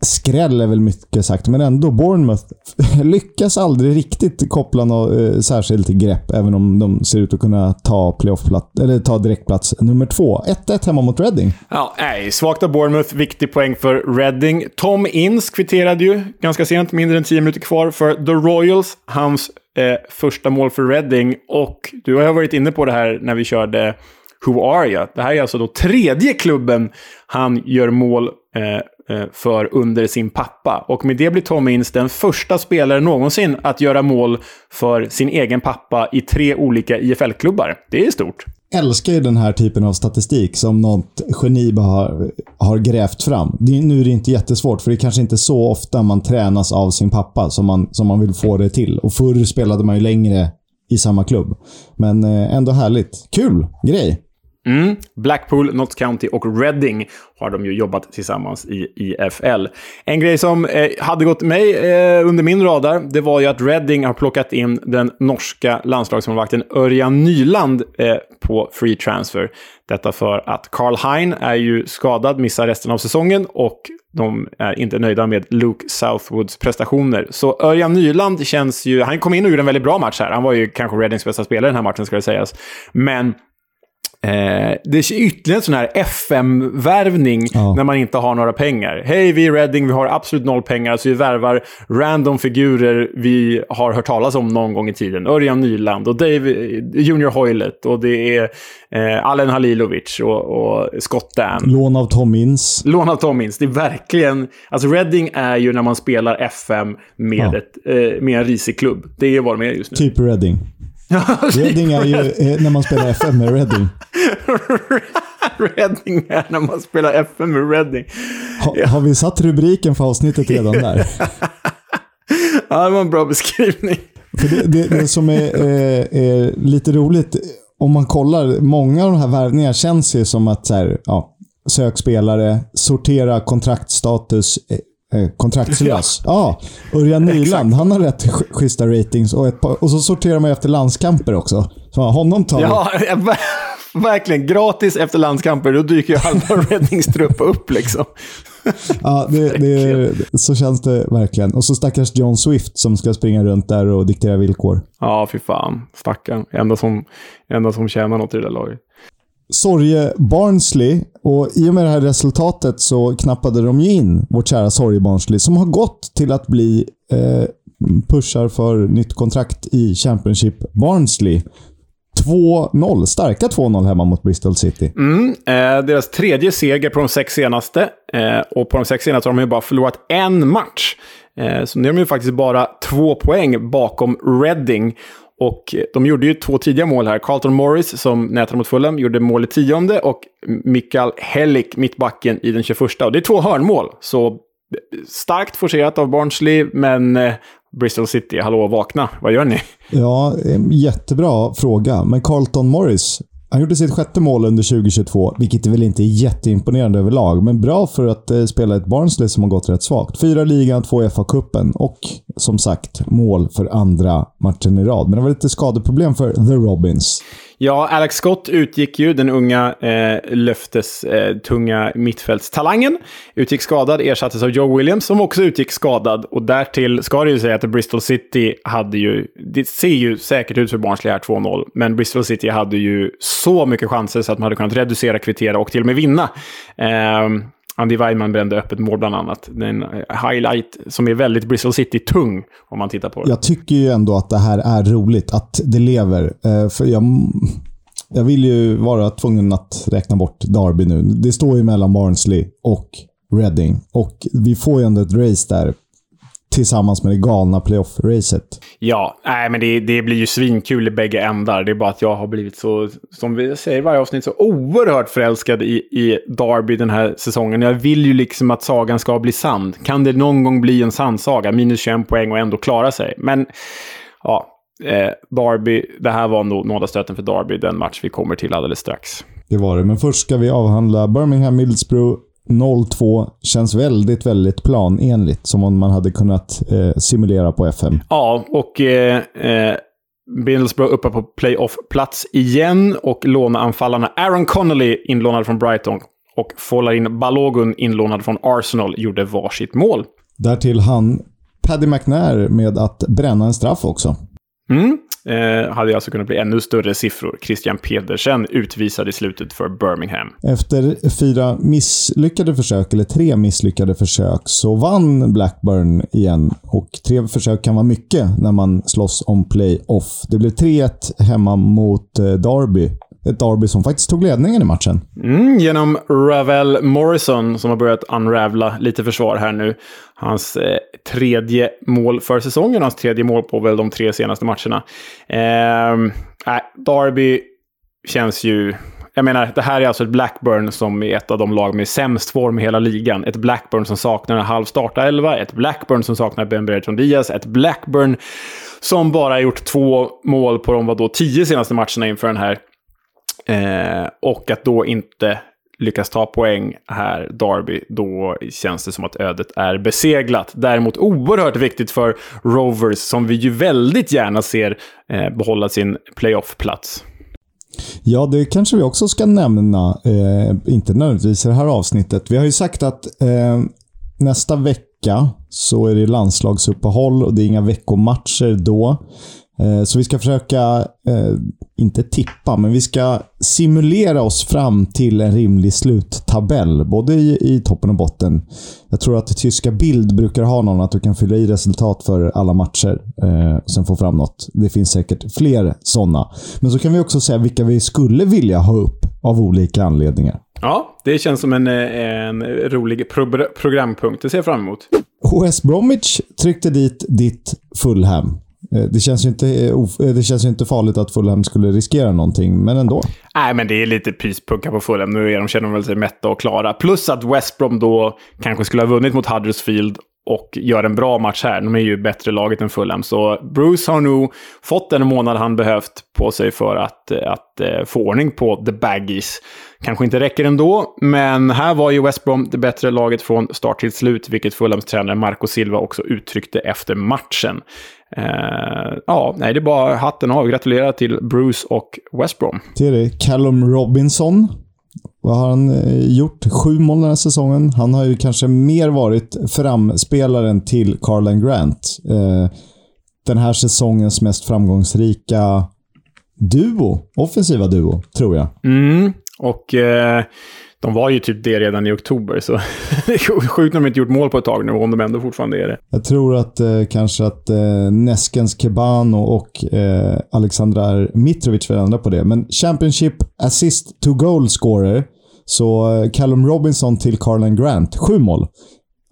skräll är väl mycket sagt, men ändå. Bournemouth lyckas aldrig riktigt koppla något eh, särskilt grepp, även om de ser ut att kunna ta, playoff eller ta direktplats nummer två. 1-1 hemma mot Reading. Ja, nej, svagt av Bournemouth. Viktig poäng för Reading. Tom Inns kvitterade ju ganska sent, mindre än 10 minuter kvar, för The Royals. Hans eh, första mål för Reading. Och du har varit inne på det här när vi körde Who Are You? Det här är alltså då tredje klubben han gör mål eh, Eh, Eh, för under sin pappa. Och med det blir Tom Ince den första spelaren någonsin att göra mål för sin egen pappa i tre olika IFL-klubbar. Det är stort. älskar ju den här typen av statistik som något geni har, har grävt fram. Det, nu är det inte jättesvårt, för det är kanske inte så ofta man tränas av sin pappa som man, som man vill få det till. Och förr spelade man ju längre i samma klubb. Men eh, ändå härligt. Kul grej! Mm. Blackpool, Notts County och Reading har de ju jobbat tillsammans i IFL. En grej som eh, hade gått mig eh, under min radar, det var ju att Reading har plockat in den norska landslagsmålvakten Örjan Nyland eh, på free transfer. Detta för att Carl Hein är ju skadad, missar resten av säsongen och de är inte nöjda med Luke Southwoods prestationer. Så Örjan Nyland känns ju... Han kom in och gjorde en väldigt bra match här. Han var ju kanske Readings bästa spelare i den här matchen, ska det sägas. Men Eh, det är ytterligare en sån här FM-värvning ja. när man inte har några pengar. Hej, vi är Reading, vi har absolut noll pengar, så vi värvar random figurer vi har hört talas om någon gång i tiden. Örjan Nyland och Dave, Junior Hoylet och det är eh, Allen Halilovic och, och Scott Dan. Lån av Tom Inns. Lån av Tom Inns. Det är verkligen... Alltså Reading är ju när man spelar FM med, ja. ett, eh, med en risig klubb. Det är vad de är just nu. Typ Reading. Reading är ju eh, när man spelar FM med Reading. Reading är när man spelar FM med Reading. Ha, har vi satt rubriken för avsnittet redan där? ja, det var en bra beskrivning. För det, det, det som är, är, är, lite roligt, om man kollar, många av de här värvningarna känns ju som att så här, ja, sökspelare, sortera kontraktstatus, eh, Eh, kontraktslös. Ja, Örjan Nyland. Han har rätt schyssta ratings och, ett par, och så sorterar man efter landskamper också. Så honom tar Ja, verkligen. Gratis efter landskamper. Då dyker ju halva räddningstrupp upp liksom. ja, det, det, så känns det verkligen. Och så stackars John Swift som ska springa runt där och diktera villkor. Ja, fy fan. Stackarn. Enda som, enda som tjänar något i det där laget. Sorge Barnsley och i och med det här resultatet så knappade de ju in vårt kära Sorge Barnsley som har gått till att bli eh, pushar för nytt kontrakt i Championship Barnsley. 2-0. Starka 2-0 hemma mot Bristol City. Mm, eh, deras tredje seger på de sex senaste. Eh, och på de sex senaste har de ju bara förlorat en match. Eh, så nu är de ju faktiskt bara två poäng bakom Reading. Och de gjorde ju två tidiga mål här. Carlton Morris, som nätade mot Fulham, gjorde mål i tionde och Mikael Hellick, mittbacken, i den 21. Och det är två hörnmål. Så eh, starkt forcerat av Barnsley, men eh, Bristol City, hallå, vakna. Vad gör ni? Ja, eh, jättebra fråga. Men Carlton Morris, han gjorde sitt sjätte mål under 2022, vilket väl inte är jätteimponerande överlag, men bra för att eh, spela ett Barnsley som har gått rätt svagt. Fyra ligan, två i FA-cupen och som sagt mål för andra matchen i rad. Men det var lite skadeproblem för The Robins. Ja, Alex Scott utgick ju, den unga eh, löftestunga eh, mittfältstalangen. Utgick skadad, ersattes av Joe Williams som också utgick skadad. Och därtill ska det ju säga att Bristol City hade ju, det ser ju säkert ut för Barnsley här 2-0, men Bristol City hade ju så mycket chanser så att man hade kunnat reducera, kvittera och till och med vinna. Eh, Andy Weidman brände öppet mål bland annat. Det är en eh, highlight som är väldigt Bristol City-tung om man tittar på det. Jag tycker ju ändå att det här är roligt, att det lever. Eh, för jag, jag vill ju vara tvungen att räkna bort Derby nu. Det står ju mellan Barnsley och Reading. Och vi får ju ändå ett race där tillsammans med det galna playoff-racet. Ja, nej, men det, det, blir ju svinkul i bägge ändar. Det är bara att jag har blivit så, som vi säger i varje avsnitt, så oerhört förälskad i, i Derby den här säsongen. Jag vill ju liksom att sagan ska bli sann. Kan det någon gång bli en sann saga? Minus 21 poäng och ändå klara sig. Men, ja. Eh, Derby, det här var nog nådastöten för Derby, den match vi kommer till alldeles strax. Det var det, men först ska vi avhandla Birmingham Middlesbrough 02 känns väldigt, väldigt planenligt. Som om man hade kunnat eh, simulera på FM. Ja, och eh, eh, Middlesbrough uppe på playoff-plats igen. Och låneanfallarna Aaron Connolly, inlånad från Brighton, och Folarin Balogun, inlånad från Arsenal, gjorde varsitt mål. Därtill han Paddy McNair med att bränna en straff också. Mm eh, hade alltså kunnat bli ännu större siffror. Christian Pedersen utvisad i slutet för Birmingham. Efter fyra misslyckade försök, eller tre misslyckade försök, så vann Blackburn igen. Och tre försök kan vara mycket när man slåss om playoff. Det blev 3-1 hemma mot eh, Derby ett Derby som faktiskt tog ledningen i matchen. Mm, genom Ravel Morrison som har börjat unravla lite försvar här nu. Hans eh, tredje mål för säsongen, hans tredje mål på väl de tre senaste matcherna. Eh, Derby känns ju... Jag menar, det här är alltså ett Blackburn som är ett av de lag med sämst form i hela ligan. Ett Blackburn som saknar en halv starta-elva, ett Blackburn som saknar Ben Brereton Diaz, ett Blackburn som bara gjort två mål på de vadå, tio senaste matcherna inför den här Eh, och att då inte lyckas ta poäng här, Derby, då känns det som att ödet är beseglat. Däremot oerhört viktigt för Rovers, som vi ju väldigt gärna ser eh, behålla sin playoff-plats. Ja, det kanske vi också ska nämna. Eh, inte nödvändigtvis i det här avsnittet. Vi har ju sagt att eh, nästa vecka så är det landslagsuppehåll och det är inga veckomatcher då. Eh, så vi ska försöka, eh, inte tippa, men vi ska simulera oss fram till en rimlig sluttabell. Både i, i toppen och botten. Jag tror att tyska Bild brukar ha någon, att du kan fylla i resultat för alla matcher. Eh, och sen få fram något. Det finns säkert fler sådana. Men så kan vi också säga vilka vi skulle vilja ha upp av olika anledningar. Ja, det känns som en, en rolig pro programpunkt. Det ser jag fram emot. West Bromwich tryckte dit ditt Fulham. Eh, det känns, ju inte, eh, eh, det känns ju inte farligt att Fulham skulle riskera någonting, men ändå. Nej, men det är lite pyspunka på Fulham. Nu är de, känner de väl sig mätta och klara. Plus att West Brom då kanske skulle ha vunnit mot Huddersfield och gör en bra match här. De är ju bättre laget än Fulham. Så Bruce har nog fått den månad han behövt på sig för att, att, att få ordning på the baggies. Kanske inte räcker ändå, men här var ju West Brom det bättre laget från start till slut, vilket Fulhams tränare Marco Silva också uttryckte efter matchen. Uh, ja, nej, det är bara hatten av. Gratulerar till Bruce och West Brom. Det är det. Callum Robinson. Vad har han eh, gjort? Sju mål den här säsongen. Han har ju kanske mer varit framspelaren till Carlan Grant. Uh, den här säsongens mest framgångsrika duo. Offensiva duo, tror jag. Mm, och... Uh de var ju typ det redan i oktober, så det är sjukt när de inte gjort mål på ett tag nu, om de ändå fortfarande är det. Jag tror att eh, kanske att eh, Neskens Kebano och eh, Alexandra Mitrovic vill ändra på det. Men Championship Assist to Goal Scorer, så eh, Callum Robinson till Carlan Grant, sju mål.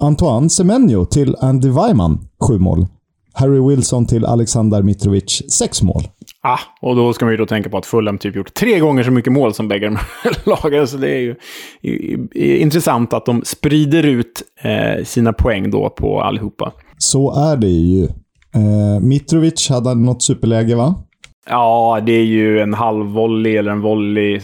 Antoine Semenyo till Andy Weiman, sju mål. Harry Wilson till Alexander Mitrovic, sex mål. Ah, och då ska man ju då tänka på att Fulham typ gjort tre gånger så mycket mål som bägge de här lagen. Så det är ju intressant att de sprider ut eh, sina poäng då på allihopa. Så är det ju. Eh, Mitrovic hade något superläge, va? Ja, det är ju en halvvolley eller en volley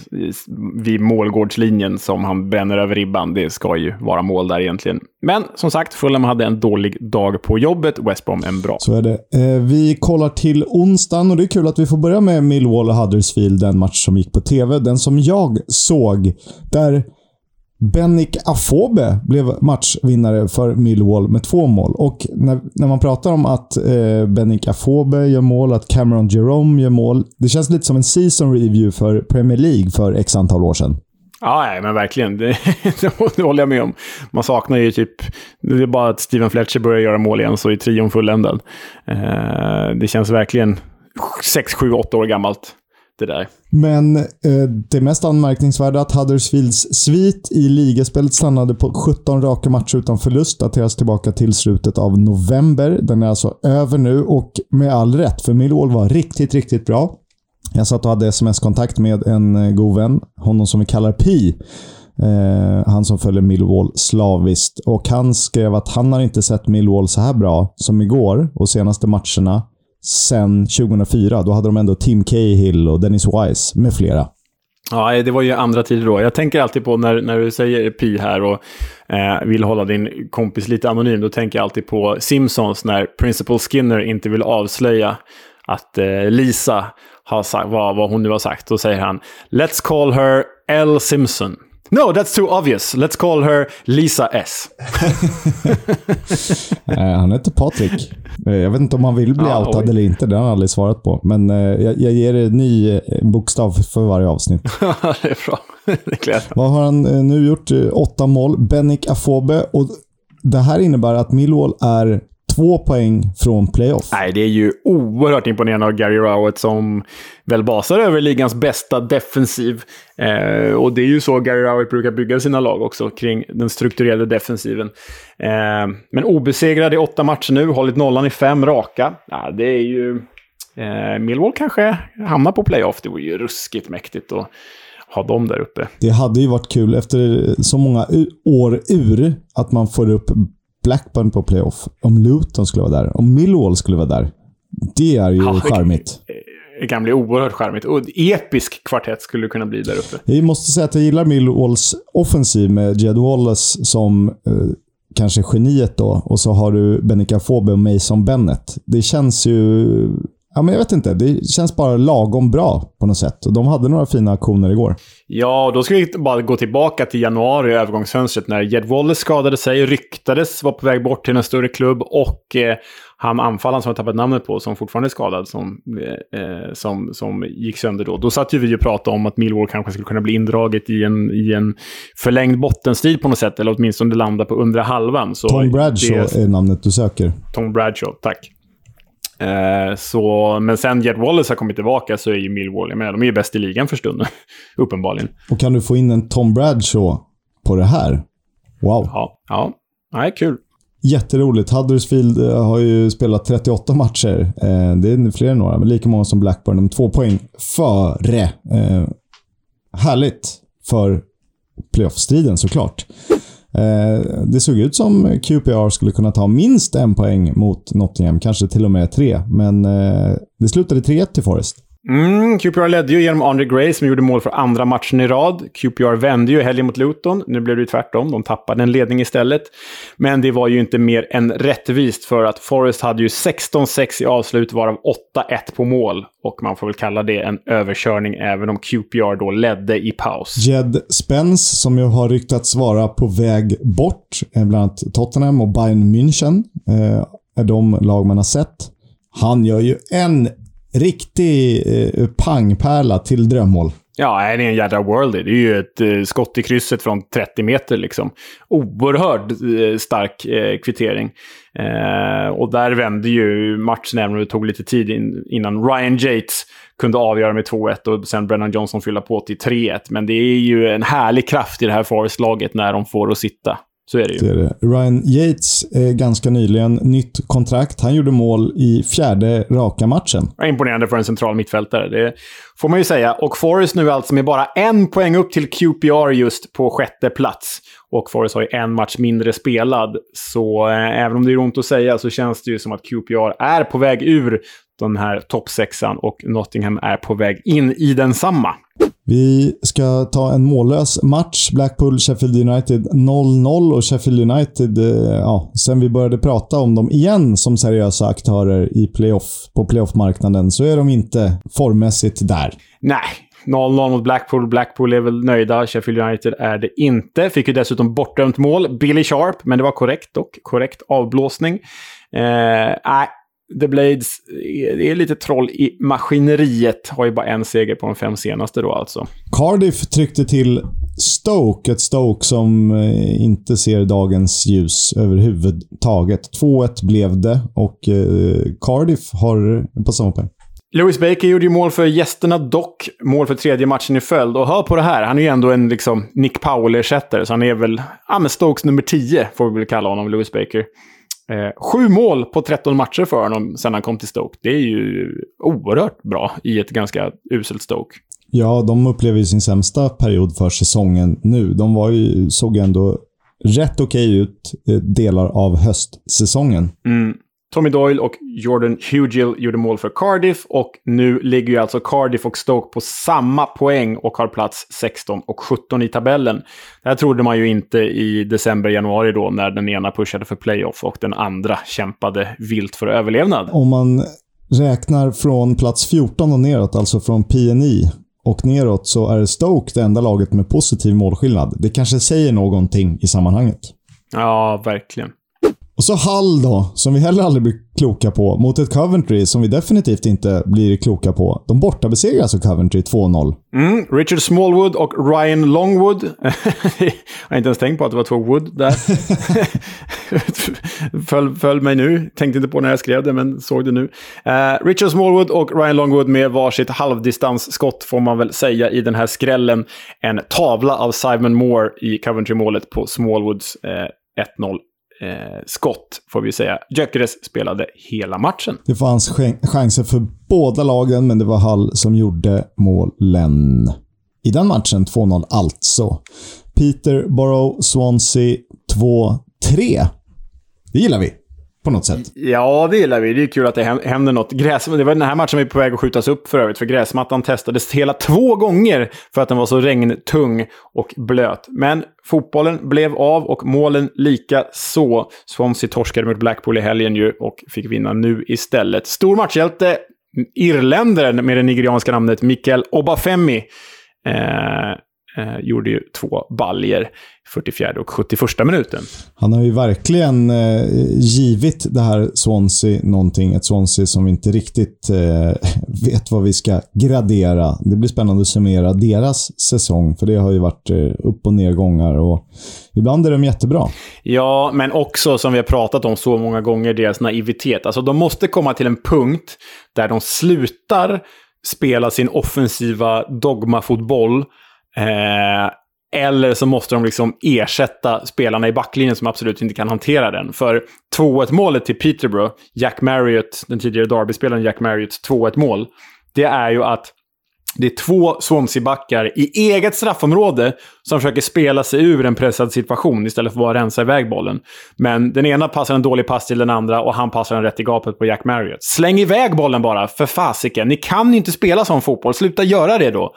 vid målgårdslinjen som han bränner över ribban. Det ska ju vara mål där egentligen. Men som sagt, Fulham hade en dålig dag på jobbet. West Brom en bra. Så är det. Eh, vi kollar till onsdagen och det är kul att vi får börja med Millwall och Huddersfield, den match som gick på TV. Den som jag såg, där Bennick Afobe blev matchvinnare för Millwall med två mål. Och när, när man pratar om att eh, Bennik Afobe gör mål, att Cameron Jerome gör mål. Det känns lite som en season review för Premier League för x antal år sedan. Ja, nej, men verkligen. Det, det, håller jag med om. Man saknar ju typ... Det är bara att Steven Fletcher börjar göra mål igen, så är trion fulländad. Eh, det känns verkligen 6, 7, 8 år gammalt det där. Men eh, det mest anmärkningsvärda att Huddersfields svit i ligaspelet stannade på 17 raka matcher utan förlust dateras tillbaka till slutet av november. Den är alltså över nu och med all rätt, för Millwall var riktigt, riktigt bra. Jag satt och hade sms-kontakt med en eh, god vän, honom som vi kallar Pi. Eh, han som följer Millwall slaviskt. Och han skrev att han har inte sett Millwall så här bra som igår och senaste matcherna sen 2004. Då hade de ändå Tim Cahill och Dennis Wise med flera. Ja, det var ju andra tider då. Jag tänker alltid på när, när du säger Pi här och eh, vill hålla din kompis lite anonym. Då tänker jag alltid på Simpsons när Principal Skinner inte vill avslöja att eh, Lisa har sagt vad, vad hon nu har sagt. Då säger han “Let's call her L. Simpson”. No, that's too obvious. Let's call her Lisa S. Eh, han heter Patrik. Eh, jag vet inte om han vill bli ah, outad oj. eller inte. Det har han aldrig svarat på. Men eh, jag, jag ger en ny bokstav för varje avsnitt. det är bra. det är Vad har han nu gjort? Åtta mål. Bennik Afobe. Och det här innebär att Millwall är två poäng från playoff. Nej, det är ju oerhört imponerande av Gary Rowett som väl basar över ligans bästa defensiv. Eh, och det är ju så Gary Rowett brukar bygga sina lag också, kring den strukturerade defensiven. Eh, men obesegrad i åtta matcher nu, hållit nollan i fem raka. Ja, det är ju... Eh, Millwall kanske hamnar på playoff. Det vore ju ruskigt mäktigt att ha dem där uppe. Det hade ju varit kul efter så många år ur att man får upp Blackburn på playoff. Om Luton skulle vara där. Om Millwall skulle vara där. Det är ju ja, charmigt. Det kan bli oerhört charmigt. Och episk kvartett skulle kunna bli där uppe. Jag måste säga att jag gillar Millwalls offensiv med Jed Wallace som eh, kanske geniet då. Och så har du Benica Fobe och Mason Bennett. Det känns ju Ja, men jag vet inte. Det känns bara lagom bra på något sätt. Och de hade några fina aktioner igår. Ja, då ska vi bara gå tillbaka till januari, övergångsfönstret, när Jed Wallace skadade sig, ryktades, var på väg bort till en större klubb och eh, han anfallaren som jag tappat namnet på, som fortfarande är skadad, som, eh, eh, som, som gick sönder då. Då satt ju vi och pratade om att Millwall kanske skulle kunna bli indraget i en, i en förlängd bottenstrid på något sätt, eller åtminstone landa på undre halvan. Så Tom Bradshaw det, är namnet du söker. Tom Bradshaw, tack. Eh, så, men sen Jet Wallace har kommit tillbaka så är ju Millwall med. De är ju bäst i ligan för stunden, uppenbarligen. Och kan du få in en Tom Bradshaw på det här? Wow. Ja, ja. Nej, kul. Jätteroligt. Huddersfield eh, har ju spelat 38 matcher. Eh, det är fler än några, men lika många som Blackburn. De två poäng före. Eh, härligt för playoff-striden såklart. Eh, det såg ut som QPR skulle kunna ta minst en poäng mot Nottingham, kanske till och med tre. Men eh, det slutade 3-1 till Forest. Mm, QPR ledde ju genom Andre Gray som gjorde mål för andra matchen i rad. QPR vände ju helgen mot Luton. Nu blev det ju tvärtom. De tappade en ledning istället. Men det var ju inte mer än rättvist för att Forest hade ju 16-6 i avslut, varav 8-1 på mål. Och man får väl kalla det en överkörning även om QPR då ledde i paus. Jed Spence, som ju har ryktats vara på väg bort, eh, bland annat Tottenham och Bayern München, eh, är de lag man har sett. Han gör ju en riktig eh, pangpärla till drömmål. Ja, det är en jädra worldie. Det är ju ett eh, skott i krysset från 30 meter liksom. Oerhört eh, stark eh, kvittering. Eh, och där vände ju matchen även om det tog lite tid in, innan Ryan Yates kunde avgöra med 2-1 och sen Brennan Johnson fylla på till 3-1. Men det är ju en härlig kraft i det här Forest-laget när de får att sitta. Så är det ju. Det är det. Ryan Yates, eh, ganska nyligen, nytt kontrakt. Han gjorde mål i fjärde raka matchen. Imponerande för en central mittfältare, det får man ju säga. Och Forest nu alltså med bara en poäng upp till QPR just på sjätte plats. Och Forest har ju en match mindre spelad. Så eh, även om det är ont att säga så känns det ju som att QPR är på väg ur den här toppsexan och Nottingham är på väg in i densamma. Vi ska ta en mållös match. Blackpool-Sheffield United 0-0 och Sheffield United, eh, ja, sen vi började prata om dem igen som seriösa aktörer i playoff, på playoff-marknaden så är de inte formmässigt där. Nej, 0-0 mot Blackpool. Blackpool är väl nöjda. Sheffield United är det inte. Fick ju dessutom bortdömt mål. Billy Sharp, men det var korrekt dock. Korrekt avblåsning. Eh, The Blades, det är lite troll i maskineriet. Har ju bara en seger på de fem senaste då alltså. Cardiff tryckte till Stoke. Ett Stoke som eh, inte ser dagens ljus överhuvudtaget. 2-1 blev det och eh, Cardiff har på samma poäng. Lewis Baker gjorde ju mål för gästerna dock. Mål för tredje matchen i följd. Och hör på det här, han är ju ändå en liksom, Nick Powell-ersättare. Så han är väl, ja Stokes nummer 10 får vi väl kalla honom, Lewis Baker. Eh, sju mål på 13 matcher för honom sen han kom till Stoke. Det är ju oerhört bra i ett ganska uselt Stoke. Ja, de upplever ju sin sämsta period för säsongen nu. De var ju, såg ändå rätt okej ut eh, delar av höstsäsongen. Mm. Tommy Doyle och Jordan Hugill gjorde mål för Cardiff och nu ligger ju alltså Cardiff och Stoke på samma poäng och har plats 16 och 17 i tabellen. Det här trodde man ju inte i december, januari då när den ena pushade för playoff och den andra kämpade vilt för överlevnad. Om man räknar från plats 14 och neråt, alltså från PNI och neråt, så är Stoke det enda laget med positiv målskillnad. Det kanske säger någonting i sammanhanget. Ja, verkligen. Och så Hall då, som vi heller aldrig blir kloka på, mot ett Coventry som vi definitivt inte blir kloka på. De bortabesegrar alltså Coventry 2-0. Mm, Richard Smallwood och Ryan Longwood. jag har inte ens tänkt på att det var två Wood där. föll, föll mig nu. Tänkte inte på när jag skrev det, men såg det nu. Uh, Richard Smallwood och Ryan Longwood med varsitt halvdistansskott får man väl säga i den här skrällen. En tavla av Simon Moore i Coventry-målet på Smallwoods eh, uh, 1-0 eh, skott, får vi säga. Gyökeres spelade hela matchen. Det fanns chanser för båda lagen, men det var Hall som gjorde målen. I den matchen 2-0 alltså. Peterborough, Swansea 2-3. Det gillar vi på något sätt. Ja, det gillar vi. Det är kul att det händer något. Gräs, det var den här matchen vi är på väg att skjutas upp för övrigt, för gräsmattan testades hela två gånger för att den var så regntung och blöt. Men fotbollen blev av och målen lika så. Swansea torskade mot Blackpool i helgen ju och fick vinna nu istället. Stor matchhjälte, irländaren med det nigerianska namnet Mikael Obafemi. Eh, eh, gjorde ju två baljer 44 och 71 minuten. Han har ju verkligen eh, givit det här Swansea någonting. Ett Swansea som vi inte riktigt eh, vet vad vi ska gradera. Det blir spännande att summera deras säsong, för det har ju varit eh, upp och nedgångar. Och ibland är de jättebra. Ja, men också som vi har pratat om så många gånger, deras naivitet. Alltså, de måste komma till en punkt där de slutar spela sin offensiva dogmafotboll Eh, eller så måste de liksom ersätta spelarna i backlinjen som absolut inte kan hantera den. För 2-1 målet till Peterborough, Jack Marriott, den tidigare Derby-spelaren Jack Marriotts 2-1 mål, det är ju att det är två Swansea-backar i eget straffområde som försöker spela sig ur en pressad situation istället för att bara rensa iväg bollen. Men den ena passar en dålig pass till den andra och han passar den rätt i gapet på Jack Marriott. Släng iväg bollen bara, för fasiken. Ni kan ju inte spela sån fotboll. Sluta göra det då.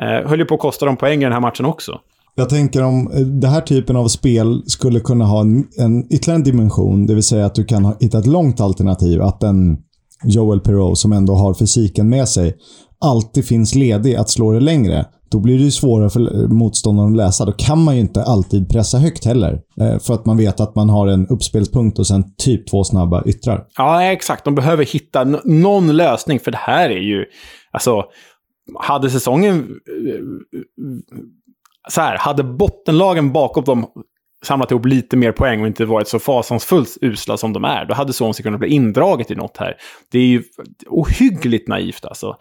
Eh, höll ju på att kosta dem poäng i den här matchen också. Jag tänker om eh, den här typen av spel skulle kunna ha en, en ytterligare en dimension, det vill säga att du kan hitta ett långt alternativ. Att en Joel Perreault, som ändå har fysiken med sig, alltid finns ledig att slå det längre. Då blir det ju svårare för motståndaren att läsa. Då kan man ju inte alltid pressa högt heller. Eh, för att man vet att man har en uppspelspunkt och sen typ två snabba yttrar. Ja, exakt. De behöver hitta någon lösning, för det här är ju... Alltså, hade säsongen... Eh, så här, hade bottenlagen bakom dem samlat ihop lite mer poäng och inte varit så fasansfullt usla som de är, då hade Swansea kunnat bli indraget i något här. Det är ju ohyggligt naivt alltså.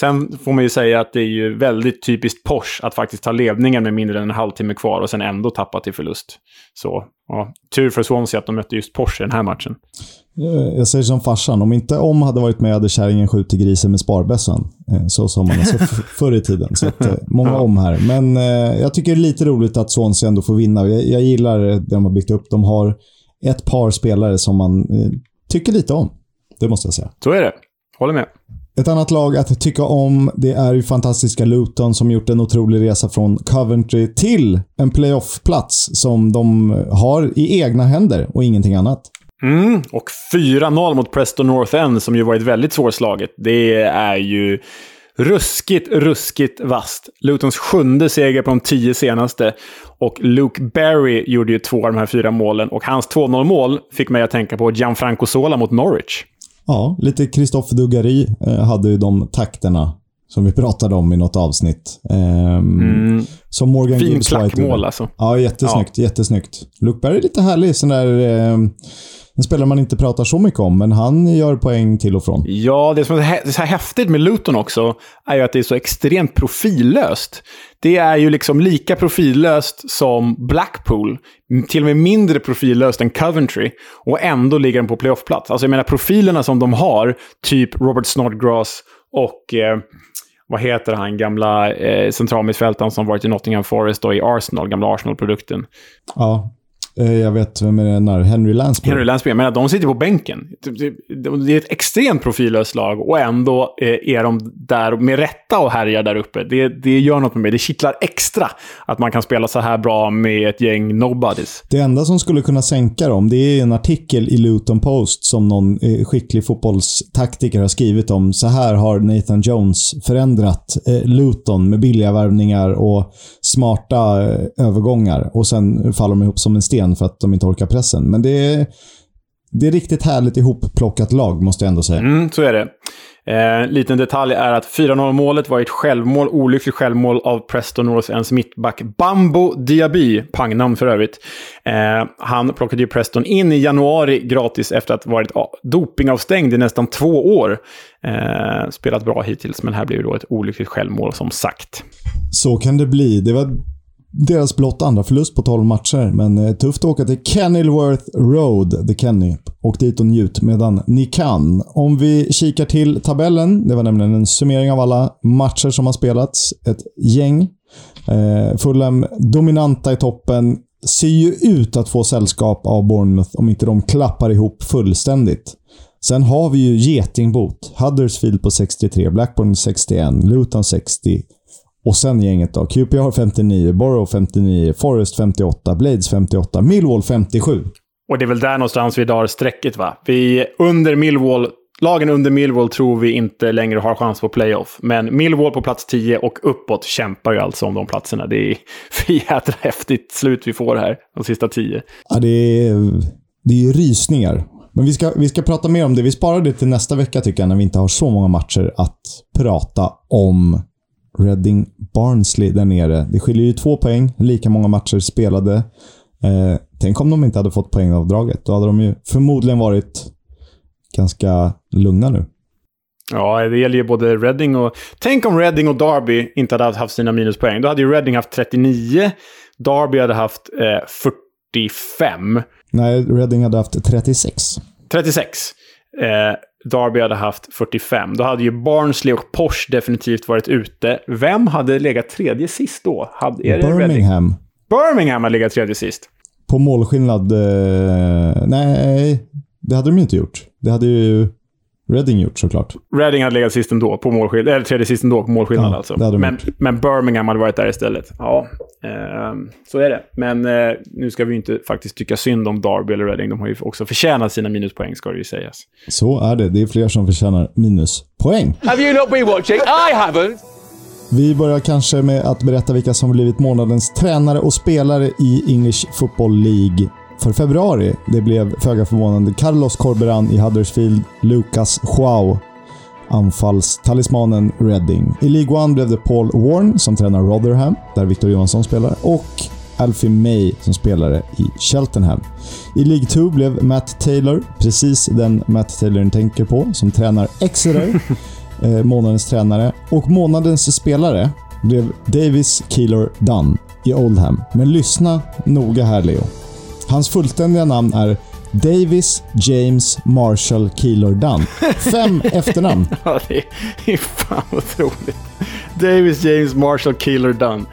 Sen får man ju säga att det är ju väldigt typiskt Porsche att faktiskt ta ledningen med mindre än en halvtimme kvar och sen ändå tappa till förlust. Så, ja, tur för Swansea att de mötte just Porsche i den här matchen. Eh, jag säger som farsan, om inte om hade varit med hade kärringen skjutit grisen med sparbössan. Eh, så sa man alltså förr i tiden. Så att, eh, många om här. Men jag tycker det är lite roligt att Swansea ändå får vinna. Jag, jag gillar det de har byggt upp. De har ett par spelare som man tycker lite om. Det måste jag säga. Så är det. Håller med. Ett annat lag att tycka om, det är ju fantastiska Luton som gjort en otrolig resa från Coventry till en playoff-plats som de har i egna händer och ingenting annat. Mm, och 4-0 mot Preston North End som ju varit väldigt svårslaget. Det är ju ruskigt, ruskigt vast. Lutons sjunde seger på de tio senaste. Och Luke Berry gjorde ju två av de här fyra målen. Och hans 2-0-mål fick mig att tänka på Gianfranco Sola mot Norwich. Ja, lite Christophe Dugarry eh, hade ju de takterna som vi pratade om i något avsnitt. Um, mm. Som Morgan fin klackmål alltså. Ja, jättesnyggt. Ja. Jättesnyggt. Luke Berry är lite härlig. Sån där... Eh, en spelare man inte pratar så mycket om, men han gör poäng till och från. Ja, det som är så häftigt med Luton också är ju att det är så extremt profillöst. Det är ju liksom lika profillöst som Blackpool. Till och med mindre profillöst än Coventry. Och ändå ligger den på playoffplats. Alltså jag menar profilerna som de har, typ Robert Snodgrass och... Eh, vad heter han, gamla eh, centralmittfältaren som varit i Nottingham Forest och i Arsenal, gamla Arsenal-produkten. Ja, jag vet vem är det Henry Lansbury. Henry Lansbury, men de sitter på bänken. Det är ett extremt profillöst lag och ändå eh, är de där med rätta och härjar där uppe. Det, det gör något med mig. Det kittlar extra att man kan spela så här bra med ett gäng nobodies. Det enda som skulle kunna sänka dem, det är en artikel i Luton Post som någon eh, skicklig fotbollstaktiker har skrivit om. Så här har Nathan Jones förändrat Luton med billiga värvningar och smarta eh, övergångar. Och sen faller de ihop som en sten för att de inte orkar pressen. Men det är, det är riktigt härligt ihopplockat lag, måste jag ändå säga. Mm, så är det. Eh, liten detalj är att 4-0-målet var ett självmål, olyckligt självmål av Preston North Ends mittback Bambo Diaby, pangnamn för övrigt. Eh, han plockade ju Preston in i januari gratis efter att ha varit dopingavstängd i nästan två år. Eh, spelat bra hittills, men här blev det då ett olyckligt självmål som sagt. Så kan det bli. Det var deras blott andra förlust på 12 matcher, men eh, tufft att åka till Kenilworth Road, The Kenny. Åk dit och njut medan ni kan. Om vi kikar till tabellen, det var nämligen en summering av alla matcher som har spelats. Ett gäng. Eh, Fulham dominanta i toppen. Ser ju ut att få sällskap av Bournemouth om inte de klappar ihop fullständigt. Sen har vi ju getingbot. Huddersfield på 63, Blackburn 61, Luton 60, och sen gänget då. QPR 59, Borough 59, Forest 58, Blades 58, Millwall 57. Och det är väl där någonstans vi drar strecket va? Vi under Millwall Lagen under Millwall tror vi inte längre har chans på playoff. Men Millwall på plats 10 och uppåt kämpar ju alltså om de platserna. Det är jädra häftigt slut vi får här, de sista 10. Ja, det är, det är rysningar. Men vi ska, vi ska prata mer om det. Vi sparar det till nästa vecka tycker jag, när vi inte har så många matcher att prata om Reading Barnsley där nere. Det skiljer ju två poäng, lika många matcher spelade. Eh, tänk om de inte hade fått poängavdraget. Då hade de ju förmodligen varit ganska lugna nu. Ja, det gäller ju både Reading och... Tänk om Reading och Derby inte hade haft sina minuspoäng. Då hade ju Reading haft 39, Derby hade haft eh, 45. Nej, Reading hade haft 36. 36. Eh, Derby hade haft 45. Då hade ju Barnsley och Porsche definitivt varit ute. Vem hade legat tredje sist då? Hade, är Birmingham. Birmingham har legat tredje sist. På målskillnad? Eh, nej, det hade de ju inte gjort. Det hade ju Reading gjort såklart. Reading hade legat sist ändå, på målskillnad. Eller tredje sist ändå på målskillnad ja, alltså. Men, men, Birmingham hade varit där istället. Ja, eh, så är det. Men eh, nu ska vi inte faktiskt tycka synd om Derby eller Reading. De har ju också förtjänat sina minuspoäng, ska det ju sägas. Så är det. Det är fler som förtjänar minuspoäng. Have you not been watching? I haven't! Vi börjar kanske med att berätta vilka som blivit månadens tränare och spelare i English Football League för februari. Det blev föga förvånande Carlos Corberan i Huddersfield, Lucas Joao anfallstalismanen Reading. I League One blev det Paul Warren som tränar Rotherham, där Victor Johansson spelar, och Alfie May som spelare i Cheltenham. I League 2 blev Matt Taylor, precis den Matt Taylor ni tänker på, som tränar Exeter, eh, månadens tränare. Och månadens spelare blev Davis Keeler Dunn i Oldham. Men lyssna noga här Leo. Hans fullständiga namn är Davis James Marshall Keeler Dunn. Fem efternamn. ja, det är, fan otroligt. Davis James Marshall Keeler Dunn.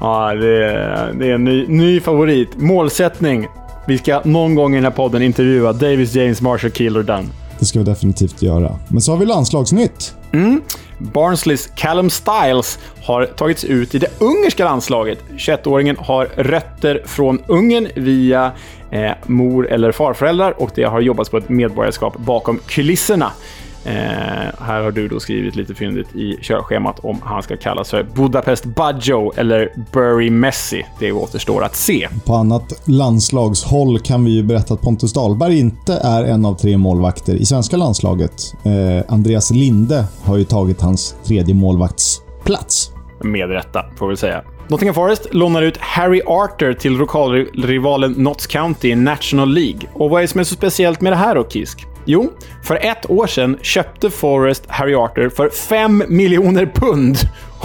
Ja, det är, det är en ny, ny favorit. Målsättning. Vi ska någon gång i den här podden intervjua Davis James Marshall Keeler Dunn. Det ska vi definitivt göra. Men så har vi landslagsnytt. Mm. Barnsleys Callum Styles har tagits ut i det ungerska landslaget. 21-åringen har rötter från Ungern via eh, mor eller farföräldrar och det har jobbats på ett medborgarskap bakom kulisserna. Eh, här har du då skrivit lite fyndigt i körschemat om han ska kallas för Budapest Baggio eller Bury Messi. Det återstår att se. På annat landslagshåll kan vi ju berätta att Pontus Dahlberg inte är en av tre målvakter i svenska landslaget. Eh, Andreas Linde har ju tagit hans tredje målvaktsplats. Med rätta, får vi säga. Nottingham Forest lånar ut Harry Arter till lokalrivalen Notts County i National League. Och vad är det som är så speciellt med det här då, Kisk? Jo, för ett år sedan köpte Forest Harry Arter för 5 miljoner pund.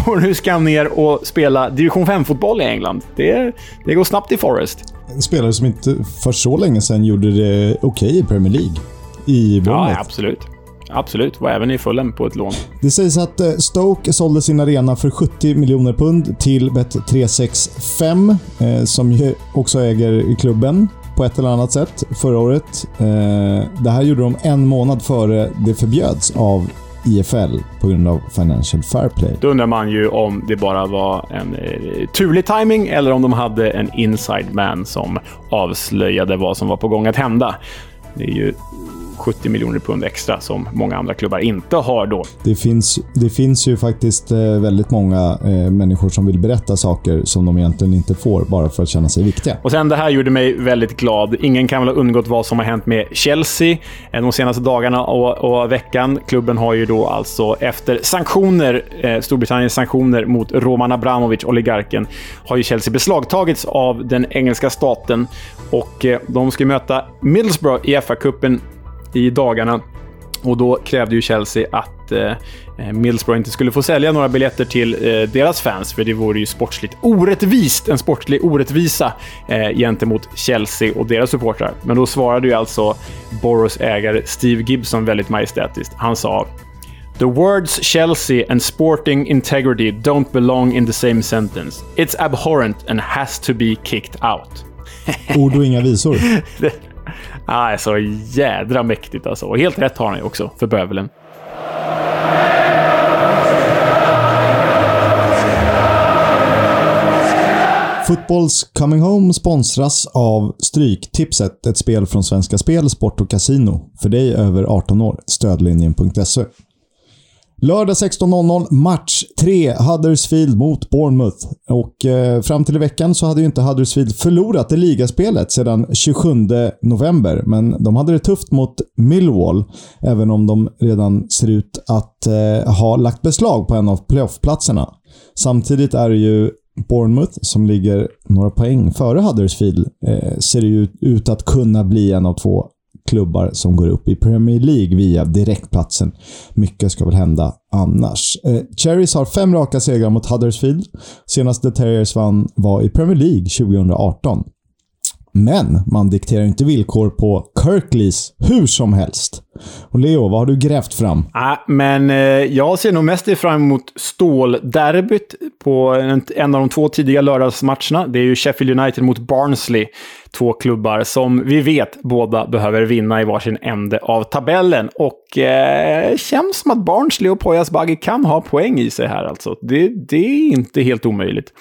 Och nu ska han ner och spela division 5-fotboll i England. Det, det går snabbt i Forest. En spelare som inte för så länge sedan gjorde det okej okay i Premier League. I Bournemouth. Ja, absolut. Absolut, var även i Fulham på ett lån. Det sägs att eh, Stoke sålde sin arena för 70 miljoner pund till Bet365, eh, som också äger klubben på ett eller annat sätt förra året. Eh, det här gjorde de en månad före det förbjöds av IFL på grund av Financial Fair Play. Då undrar man ju om det bara var en eh, turlig timing eller om de hade en inside man som avslöjade vad som var på gång att hända. Det är ju 70 miljoner pund extra som många andra klubbar inte har då. Det finns, det finns ju faktiskt eh, väldigt många eh, människor som vill berätta saker som de egentligen inte får bara för att känna sig viktiga. Och sen det här gjorde mig väldigt glad. Ingen kan väl ha undgått vad som har hänt med Chelsea de senaste dagarna och, och veckan. Klubben har ju då alltså efter sanktioner, eh, Storbritanniens sanktioner mot Roman Abramovic, oligarken, har ju Chelsea beslagtagits av den engelska staten och eh, de ska möta Middlesbrough i FA-cupen i dagarna. Och då krävde ju Chelsea att eh, Middlesbrough inte skulle få sälja några biljetter till eh, deras fans, för det vore ju sportsligt orättvist. En sportlig orättvisa eh, gentemot Chelsea och deras supportrar. Men då svarade ju alltså Boros ägare Steve Gibson väldigt majestätiskt. Han sa The words Chelsea and sporting integrity don't belong in the same sentence. It's abhorrent and has to be kicked out. Ord och inga visor. Ah, så jädra mäktigt alltså. Och helt rätt har han ju också, för bövelen. Footballs Coming Home sponsras av Stryktipset, ett spel från Svenska Spel, Sport och Casino. För dig över 18 år. Stödlinjen.se. Lördag 16.00, match 3, Huddersfield mot Bournemouth. Och eh, fram till i veckan så hade ju inte Huddersfield förlorat det ligaspelet sedan 27 november. Men de hade det tufft mot Millwall, även om de redan ser ut att eh, ha lagt beslag på en av playoffplatserna. Samtidigt är det ju Bournemouth, som ligger några poäng före Huddersfield, eh, ser det ut att kunna bli en av två klubbar som går upp i Premier League via direktplatsen. Mycket ska väl hända annars. Eh, Cherries har fem raka segrar mot Huddersfield. Senaste Terriers vann var i Premier League 2018. Men man dikterar inte villkor på Kirkleys hur som helst. Och Leo, vad har du grävt fram? Äh, men eh, jag ser nog mest fram emot stålderbyt på en, en, av de två tidiga lördagsmatcherna. Det är ju Sheffield United mot Barnsley. Två klubbar som vi vet båda behöver vinna i varsin ände av tabellen. Och eh, känns som att Barnsley och Poyas Bagge kan ha poäng i sig här alltså. Det, det är inte helt omöjligt.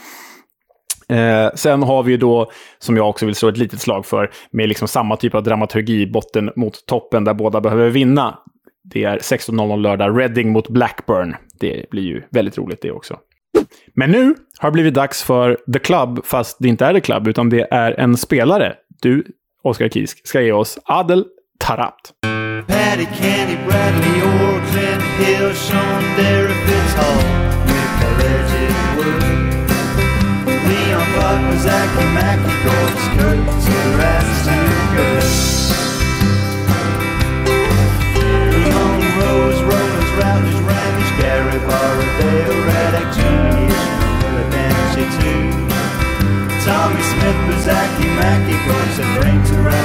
Eh, sen har vi ju då, som jag också vill slå ett litet slag för, med liksom samma typ av dramaturgi, botten mot toppen, där båda behöver vinna. Det är 16.00 lördag, Reading mot Blackburn. Det blir ju väldigt roligt det också. Men nu har det blivit dags för The Club, fast det inte är The Club, utan det är en spelare. Du, Oskar Kisk, ska ge oss Adel Tarabt. Paddy, Kenny, Bradley, or Hill, Sean, dog was acting macky and rats and hookers. Rollins, Gary Jr., too. Tommy Smith, Bazaki, Mackey, goats and brains.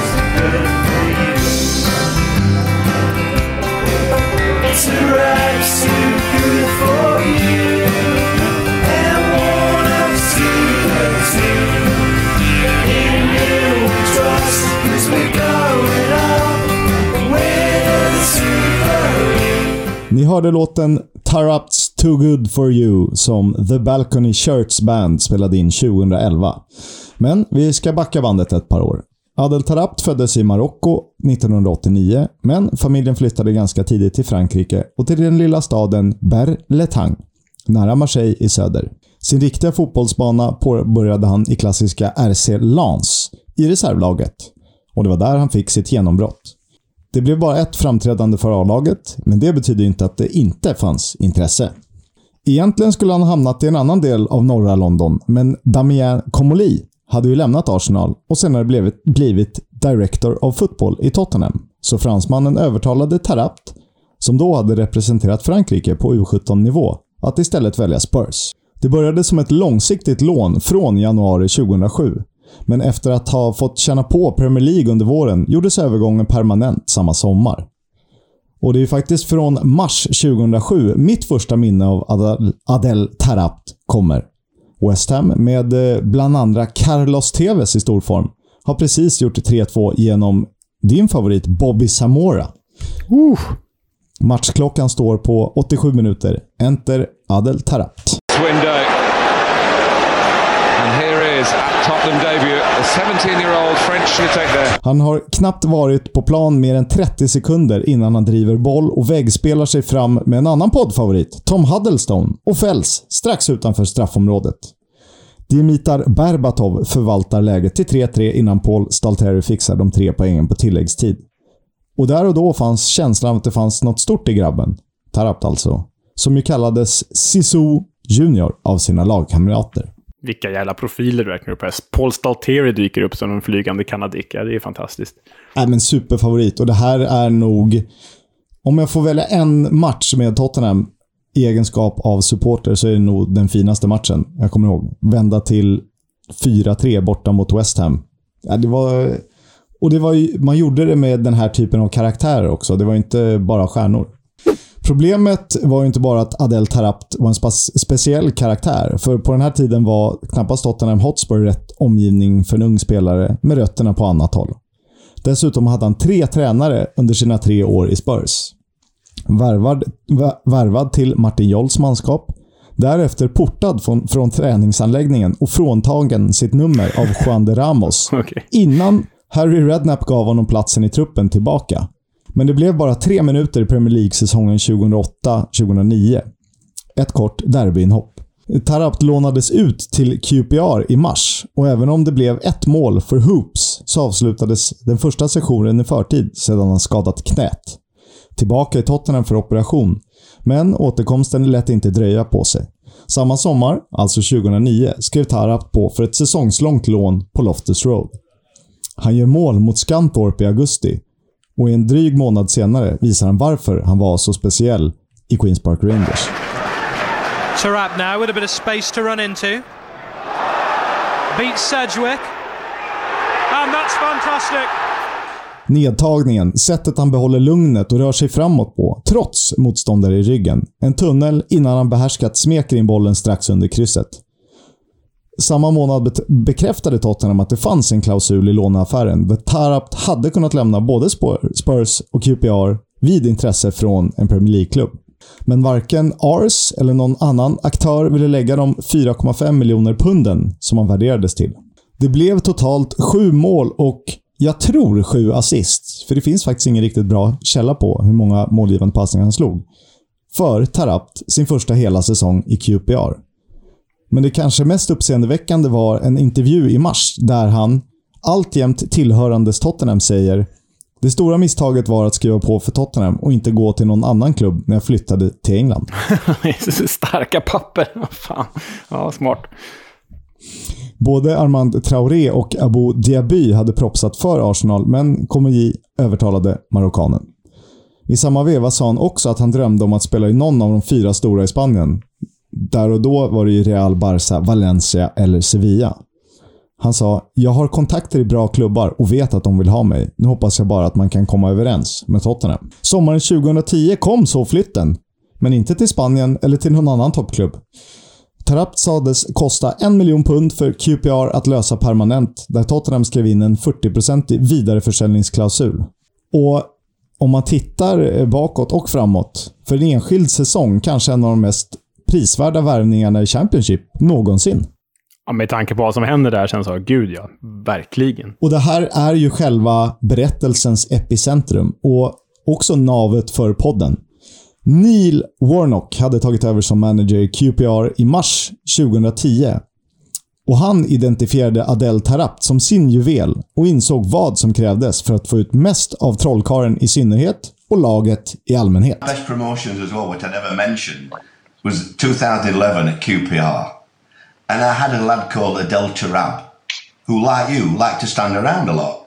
Hörde låten Tarapts Too Good For You som The Balcony Shirts Band spelade in 2011. Men vi ska backa bandet ett par år. Adel Tarapt föddes i Marocko 1989, men familjen flyttade ganska tidigt till Frankrike och till den lilla staden Ber-Letang, nära Marseille i söder. Sin riktiga fotbollsbana påbörjade han i klassiska RC Lens i reservlaget. Och det var där han fick sitt genombrott. Det blev bara ett framträdande för A-laget, men det betyder inte att det inte fanns intresse. Egentligen skulle han ha hamnat i en annan del av norra London, men Damien Comoli hade ju lämnat Arsenal och senare blivit, blivit Director of Football i Tottenham. Så fransmannen övertalade Tarapt, som då hade representerat Frankrike på U17-nivå, att istället välja Spurs. Det började som ett långsiktigt lån från januari 2007. Men efter att ha fått känna på Premier League under våren gjordes övergången permanent samma sommar. Och det är faktiskt från mars 2007 mitt första minne av Adel, Adel Tarapt kommer. West Ham, med eh, bland andra Carlos Tevez i stor form, har precis gjort 3-2 genom din favorit Bobby Zamora. Uh. Matchklockan står på 87 minuter. Enter Adel Tarapt. window. Han har knappt varit på plan mer än 30 sekunder innan han driver boll och väggspelar sig fram med en annan poddfavorit, Tom Huddlestone, och fälls strax utanför straffområdet. Dimitar Berbatov förvaltar läget till 3-3 innan Paul Stalteri fixar de tre poängen på tilläggstid. Och där och då fanns känslan att det fanns något stort i grabben. Tarapt alltså. Som ju kallades Sisu Junior av sina lagkamrater. Vilka jävla profiler du räknar upp här. Paul Stalteri dyker upp som en flygande kanadick. Ja, det är fantastiskt. Nej, men superfavorit. Och det här är nog... Om jag får välja en match med Tottenham i egenskap av supporter så är det nog den finaste matchen. Jag kommer ihåg. Vända till 4-3 borta mot West Ham. Ja, det var... Och det var ju, man gjorde det med den här typen av karaktärer också. Det var inte bara stjärnor. Problemet var ju inte bara att Adel Tarapt var en speciell karaktär. För på den här tiden var knappast Tottenham Hotspur rätt omgivning för en ung spelare med rötterna på annat håll. Dessutom hade han tre tränare under sina tre år i Spurs. Värvad, värvad till Martin Jolls manskap. Därefter portad från, från träningsanläggningen och fråntagen sitt nummer av Juan de Ramos. Okay. Innan Harry Redknapp gav honom platsen i truppen tillbaka. Men det blev bara tre minuter i Premier League-säsongen 2008-2009. Ett kort derbyinhopp. Tarapt lånades ut till QPR i mars och även om det blev ett mål för Hoops så avslutades den första sessionen i förtid sedan han skadat knät. Tillbaka i Tottenham för operation, men återkomsten lät inte dröja på sig. Samma sommar, alltså 2009, skrev Tarapt på för ett säsongslångt lån på Loftus Road. Han gör mål mot Skantorp i augusti och en dryg månad senare visar han varför han var så speciell i Queens Park Rangers. Tarap now with a bit of space to run into. Beats Sedgwick. And that's fantastic! Nedtagningen, sättet han behåller lugnet och rör sig framåt på, trots motståndare i ryggen. En tunnel innan han behärskat smeker in bollen strax under krysset. Samma månad bekräftade Tottenham att det fanns en klausul i låneaffären där Tarapt hade kunnat lämna både Spurs och QPR vid intresse från en Premier League-klubb. Men varken Ars eller någon annan aktör ville lägga de 4,5 miljoner punden som han värderades till. Det blev totalt sju mål och jag tror sju assist, för det finns faktiskt ingen riktigt bra källa på hur många målgivande passningar han slog. För Tarapt sin första hela säsong i QPR. Men det kanske mest uppseendeväckande var en intervju i mars där han, alltjämt tillhörandes Tottenham, säger det stora misstaget var att skriva på för Tottenham och inte gå till någon annan klubb när jag flyttade till England. Starka papper. Fan. Ja, smart. Både Armand Traoré och Abu Diaby hade propsat för Arsenal, men Comey övertalade marockanen. I samma veva sa han också att han drömde om att spela i någon av de fyra stora i Spanien, där och då var det ju Real, Barca, Valencia eller Sevilla. Han sa “Jag har kontakter i bra klubbar och vet att de vill ha mig. Nu hoppas jag bara att man kan komma överens med Tottenham.” Sommaren 2010 kom så flytten. Men inte till Spanien eller till någon annan toppklubb. Tarapt sades kosta en miljon pund för QPR att lösa permanent, där Tottenham skrev in en 40-procentig vidareförsäljningsklausul. Och om man tittar bakåt och framåt, för en enskild säsong kanske en av de mest prisvärda värvningarna i Championship någonsin. Ja, med tanke på vad som händer där känns det gud ja. Verkligen. Och det här är ju själva berättelsens epicentrum och också navet för podden. Neil Warnock hade tagit över som manager i QPR i mars 2010. Och han identifierade Adel Tarapt som sin juvel och insåg vad som krävdes för att få ut mest av trollkaren i synnerhet och laget i allmänhet. Best promotions as well, which I never mentioned, was 2011 at QPR. And I had a lad called Adel Tarab, who, like you, liked to stand around a lot.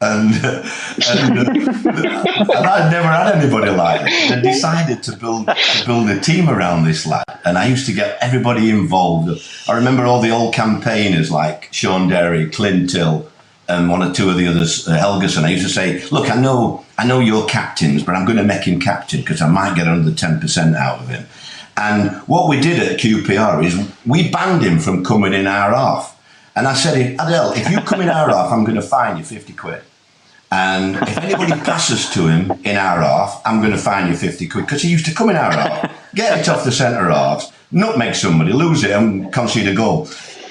And, and, and I'd never had anybody like it. I decided to build to build a team around this lad, and I used to get everybody involved. I remember all the old campaigners like Sean Derry, Clint Hill, and one or two of the others, uh. I used to say, "Look, I know, I know you're captains, but I'm going to make him captain because I might get under ten percent out of him." And what we did at QPR is we banned him from coming in our half. And I said, Adele, if you come in our half, I'm going to fine you 50 quid. And if anybody passes to him in our half, I'm going to fine you 50 quid. Because he used to come in our half, get it off the centre halves, nutmeg somebody, lose it, and concede a goal.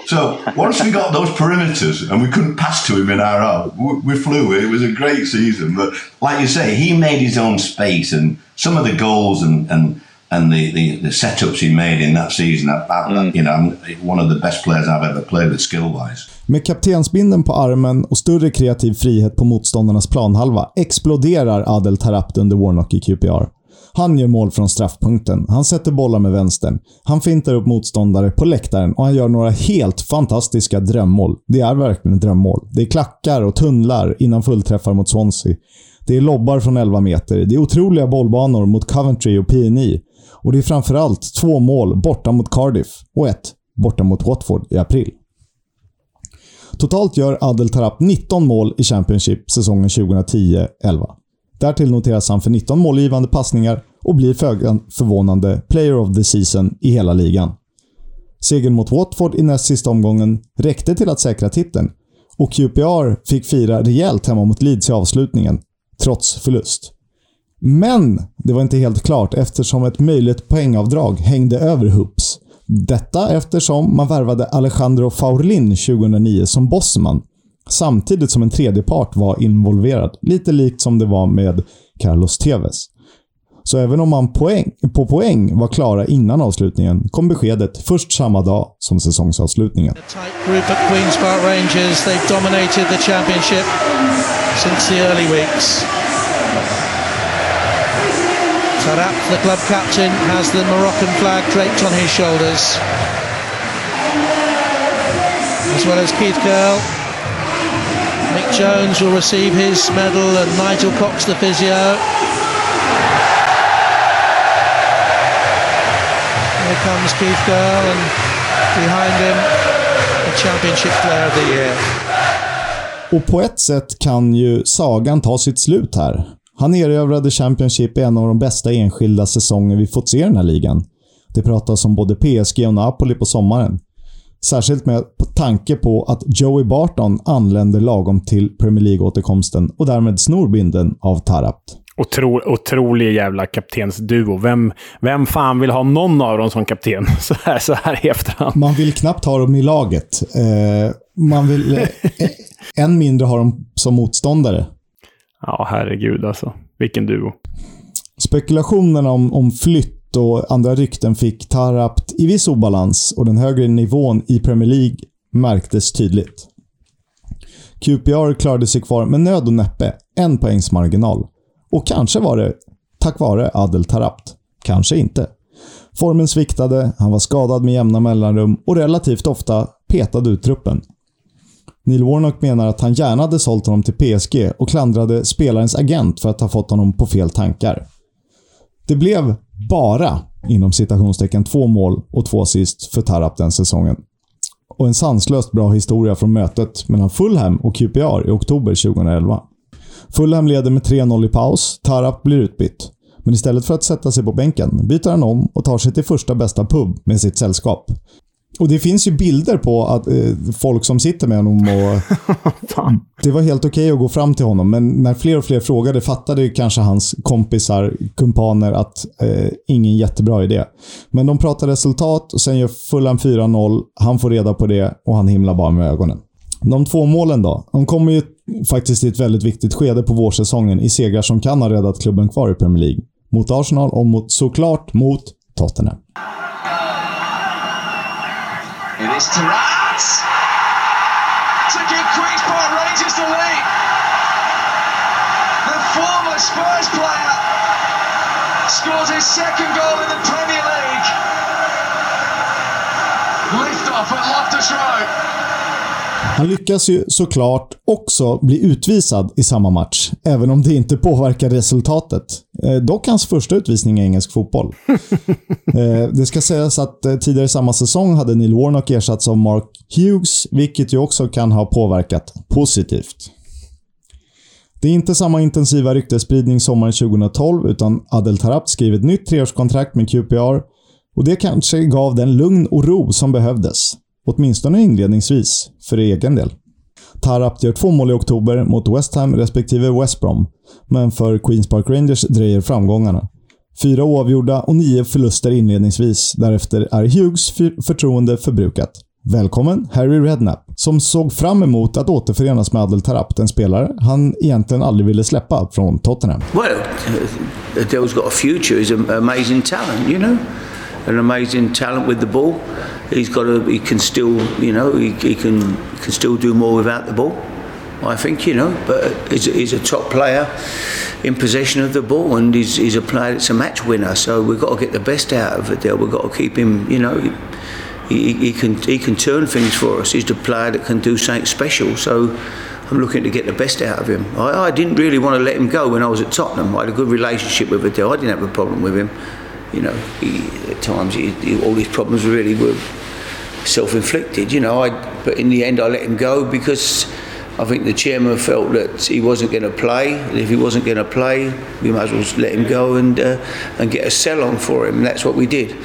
So once we got those perimeters and we couldn't pass to him in our half, we flew. It was a great season. But like you say, he made his own space and some of the goals and, and and the, the, the setups he made in that season. I, I, mm. You know, I'm one of the best players I've ever played with skill-wise. Med kaptensbinden på armen och större kreativ frihet på motståndarnas planhalva exploderar Adel Tarapt under Warnock i QPR. Han gör mål från straffpunkten, han sätter bollar med vänstern, han fintar upp motståndare på läktaren och han gör några helt fantastiska drömmål. Det är verkligen drömmål. Det är klackar och tunnlar innan fullträffar mot Swansea. Det är lobbar från 11 meter. Det är otroliga bollbanor mot Coventry och PNI. Och det är framförallt två mål borta mot Cardiff och ett borta mot Watford i april. Totalt gör Adel Tarap 19 mål i Championship säsongen 2010-11. Därtill noteras han för 19 målgivande passningar och blir föga förvånande Player of the Season i hela ligan. Segern mot Watford i näst sista omgången räckte till att säkra titeln och QPR fick fira rejält hemma mot Leeds i avslutningen, trots förlust. Men det var inte helt klart eftersom ett möjligt poängavdrag hängde över Hoops. Detta eftersom man värvade Alejandro Faurlin 2009 som bossman, samtidigt som en tredje part var involverad. Lite likt som det var med Carlos Tevez. Så även om man poäng, på poäng var klara innan avslutningen kom beskedet först samma dag som säsongsavslutningen. Since the early weeks. Tarap, the club captain, has the Moroccan flag draped on his shoulders. As well as Keith Curl. Mick Jones will receive his medal and Nigel Cox, the physio. Here comes Keith Curl and behind him the Championship Player of the Year. Och på ett sätt kan ju sagan ta sitt slut här. Han erövrade Championship i en av de bästa enskilda säsonger vi fått se i den här ligan. Det pratas om både PSG och Napoli på sommaren. Särskilt med tanke på att Joey Barton anländer lagom till Premier League-återkomsten och därmed snor binden av Tarapt. Otro, otrolig jävla kaptensduo. Vem, vem fan vill ha någon av dem som kapten så här, så här i efterhand? Man vill knappt ha dem i laget. Eh, man vill eh, än mindre ha dem som motståndare. Ja, herregud alltså. Vilken duo. Spekulationerna om, om flytt och andra rykten fick Tarapt i viss obalans och den högre nivån i Premier League märktes tydligt. QPR klarade sig kvar med nöd och näppe, en poängs marginal. Och kanske var det tack vare Adel Tarapt. Kanske inte. Formen sviktade, han var skadad med jämna mellanrum och relativt ofta petade ut truppen. Neil Warnock menar att han gärna hade sålt honom till PSG och klandrade spelarens agent för att ha fått honom på fel tankar. Det blev bara, inom citationstecken, två mål och två assist för Tarap den säsongen. Och en sanslöst bra historia från mötet mellan Fulham och QPR i oktober 2011. Fulham leder med 3-0 i paus. Tarap blir utbytt. Men istället för att sätta sig på bänken byter han om och tar sig till första bästa pub med sitt sällskap. Och det finns ju bilder på att eh, folk som sitter med honom och... det var helt okej okay att gå fram till honom, men när fler och fler frågade fattade ju kanske hans kompisar, kumpaner, att eh, ingen jättebra idé. Men de pratar resultat och sen gör Fulham 4-0. Han får reda på det och han himlar bara med ögonen. De två målen då? De kommer ju faktiskt i ett väldigt viktigt skede på vårsäsongen i segrar som kan ha räddat klubben kvar i Premier League. Mot Arsenal och mot, såklart mot Tottenham. It is Taraz! To give Queen's Park Rangers the lead. The former Spurs player scores his second goal in the Premier League. Lift off at Loftus Road. Han lyckas ju såklart också bli utvisad i samma match, även om det inte påverkar resultatet. Eh, dock hans första utvisning i engelsk fotboll. eh, det ska sägas att eh, tidigare samma säsong hade Neil Warnock ersatts av Mark Hughes, vilket ju också kan ha påverkat positivt. Det är inte samma intensiva ryktesspridning sommaren 2012, utan Adel Tarabt skriver ett nytt treårskontrakt med QPR och det kanske gav den lugn och ro som behövdes. Åtminstone inledningsvis, för egen del. Tarap gör två mål i oktober mot West Ham respektive West Brom, men för Queens Park Rangers dröjer framgångarna. Fyra oavgjorda och nio förluster inledningsvis. Därefter är Hughes förtroende förbrukat. Välkommen Harry Redknapp, som såg fram emot att återförenas med Adel Tarap, en spelare han egentligen aldrig ville släppa från Tottenham. Well, Adele's got a future. He's an amazing talent, you know. An amazing talent with the ball. he's got a, he can still, you know, he, he can can still do more without the ball. I think, you know, but he's, he's a top player in possession of the ball and he's, he's a player that's a match winner. So we've got to get the best out of Adele. We've got to keep him, you know, he, he, can, he can turn things for us. He's the player that can do something special. So I'm looking to get the best out of him. I, I didn't really want to let him go when I was at Tottenham. I had a good relationship with Adele. I didn't have a problem with him. You know, he, at times he, he, all these problems really were self-inflicted, you know. I, but in the end, I let him go because I think the chairman felt that he wasn't going to play. And if he wasn't going to play, we might as well let him go and uh, and get a sell on for him. And that's what we did.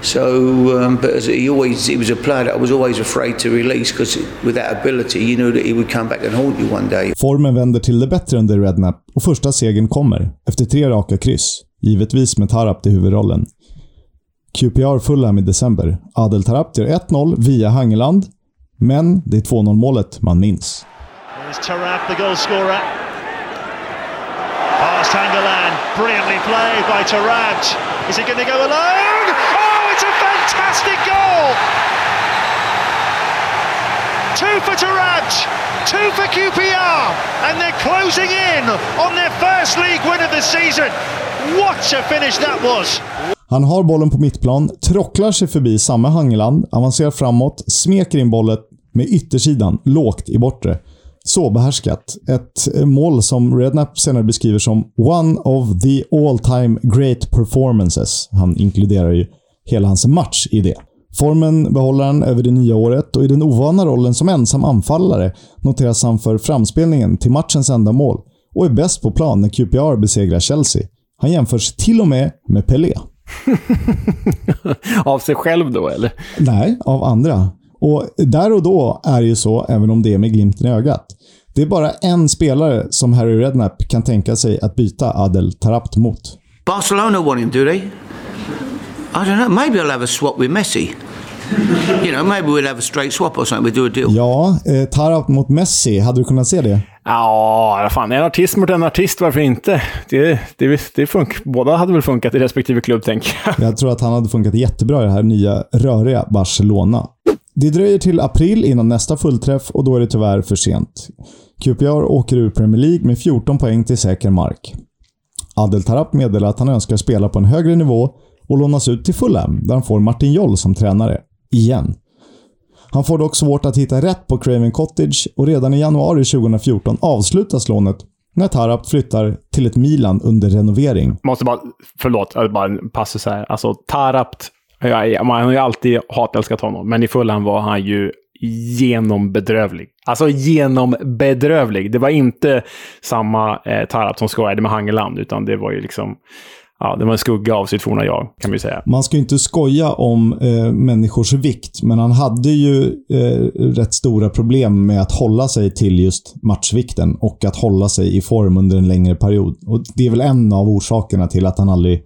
So, um, but as he always, he was a player that I was always afraid to release because with that ability, you knew that he would come back and haunt you one day. Formen vänder till det bättre under Redknapp och första segern kommer efter tre raka kryss. Givetvis med Tarap i huvudrollen. QPR Fulham i december. Adel Tarap gör 1-0 via Hangeland, men det är 2-0 målet man minns. Here's Tarap, the goalscorer. Past Hangeland, brilliantly played by Tarap. Is he going to go alone? Oh, it's a fantastic goal! Two for Tarap, two for QPR, and they're closing in on their first league win of the season. What a finish that was! Han har bollen på mittplan, trocklar sig förbi samma Hangeland, avancerar framåt, smeker in bollen med yttersidan, lågt i bortre. Så behärskat. Ett eh, mål som Redknapp senare beskriver som “one of the all time great performances”. Han inkluderar ju hela hans match i det. Formen behåller han över det nya året och i den ovana rollen som ensam anfallare noteras han för framspelningen till matchens enda mål och är bäst på plan när QPR besegrar Chelsea. Han jämförs till och med med Pelé. av sig själv då, eller? Nej, av andra. Och där och då är det ju så, även om det är med glimten i ögat. Det är bara en spelare som Harry Redknapp kan tänka sig att byta Adel Tarabt mot. Barcelona want him, do they? I don't know. Maybe I'll have a swap with Messi. You know, maybe we'll have a straight swap or something. We'll do a deal. Ja, eh, Tarabt mot Messi. Hade du kunnat se det? Ja, fan. En artist mot en artist, varför inte? Det, det, det funk Båda hade väl funkat i respektive klubb, tänker jag. Jag tror att han hade funkat jättebra i det här nya röriga Barcelona. Det dröjer till april innan nästa fullträff och då är det tyvärr för sent. QPR åker ur Premier League med 14 poäng till säker mark. Adel Tarap meddelar att han önskar spela på en högre nivå och lånas ut till Fulham, där han får Martin Joll som tränare. Igen. Han får dock svårt att hitta rätt på Craven Cottage och redan i januari 2014 avslutas lånet när Tarap flyttar till ett Milan under renovering. Måste bara, förlåt, bara en passus här. Alltså Tarapt, man har ju alltid hatälskat honom, men i Fulham var han ju genombedrövlig. Alltså genombedrövlig. Det var inte samma eh, Tarap som skojade med Hangeland, utan det var ju liksom ja, det var en skugga av sitt forna jag, kan vi säga. Man ska ju inte skoja om eh, människors vikt, men han hade ju eh, rätt stora problem med att hålla sig till just matchvikten och att hålla sig i form under en längre period. Och Det är väl en av orsakerna till att han aldrig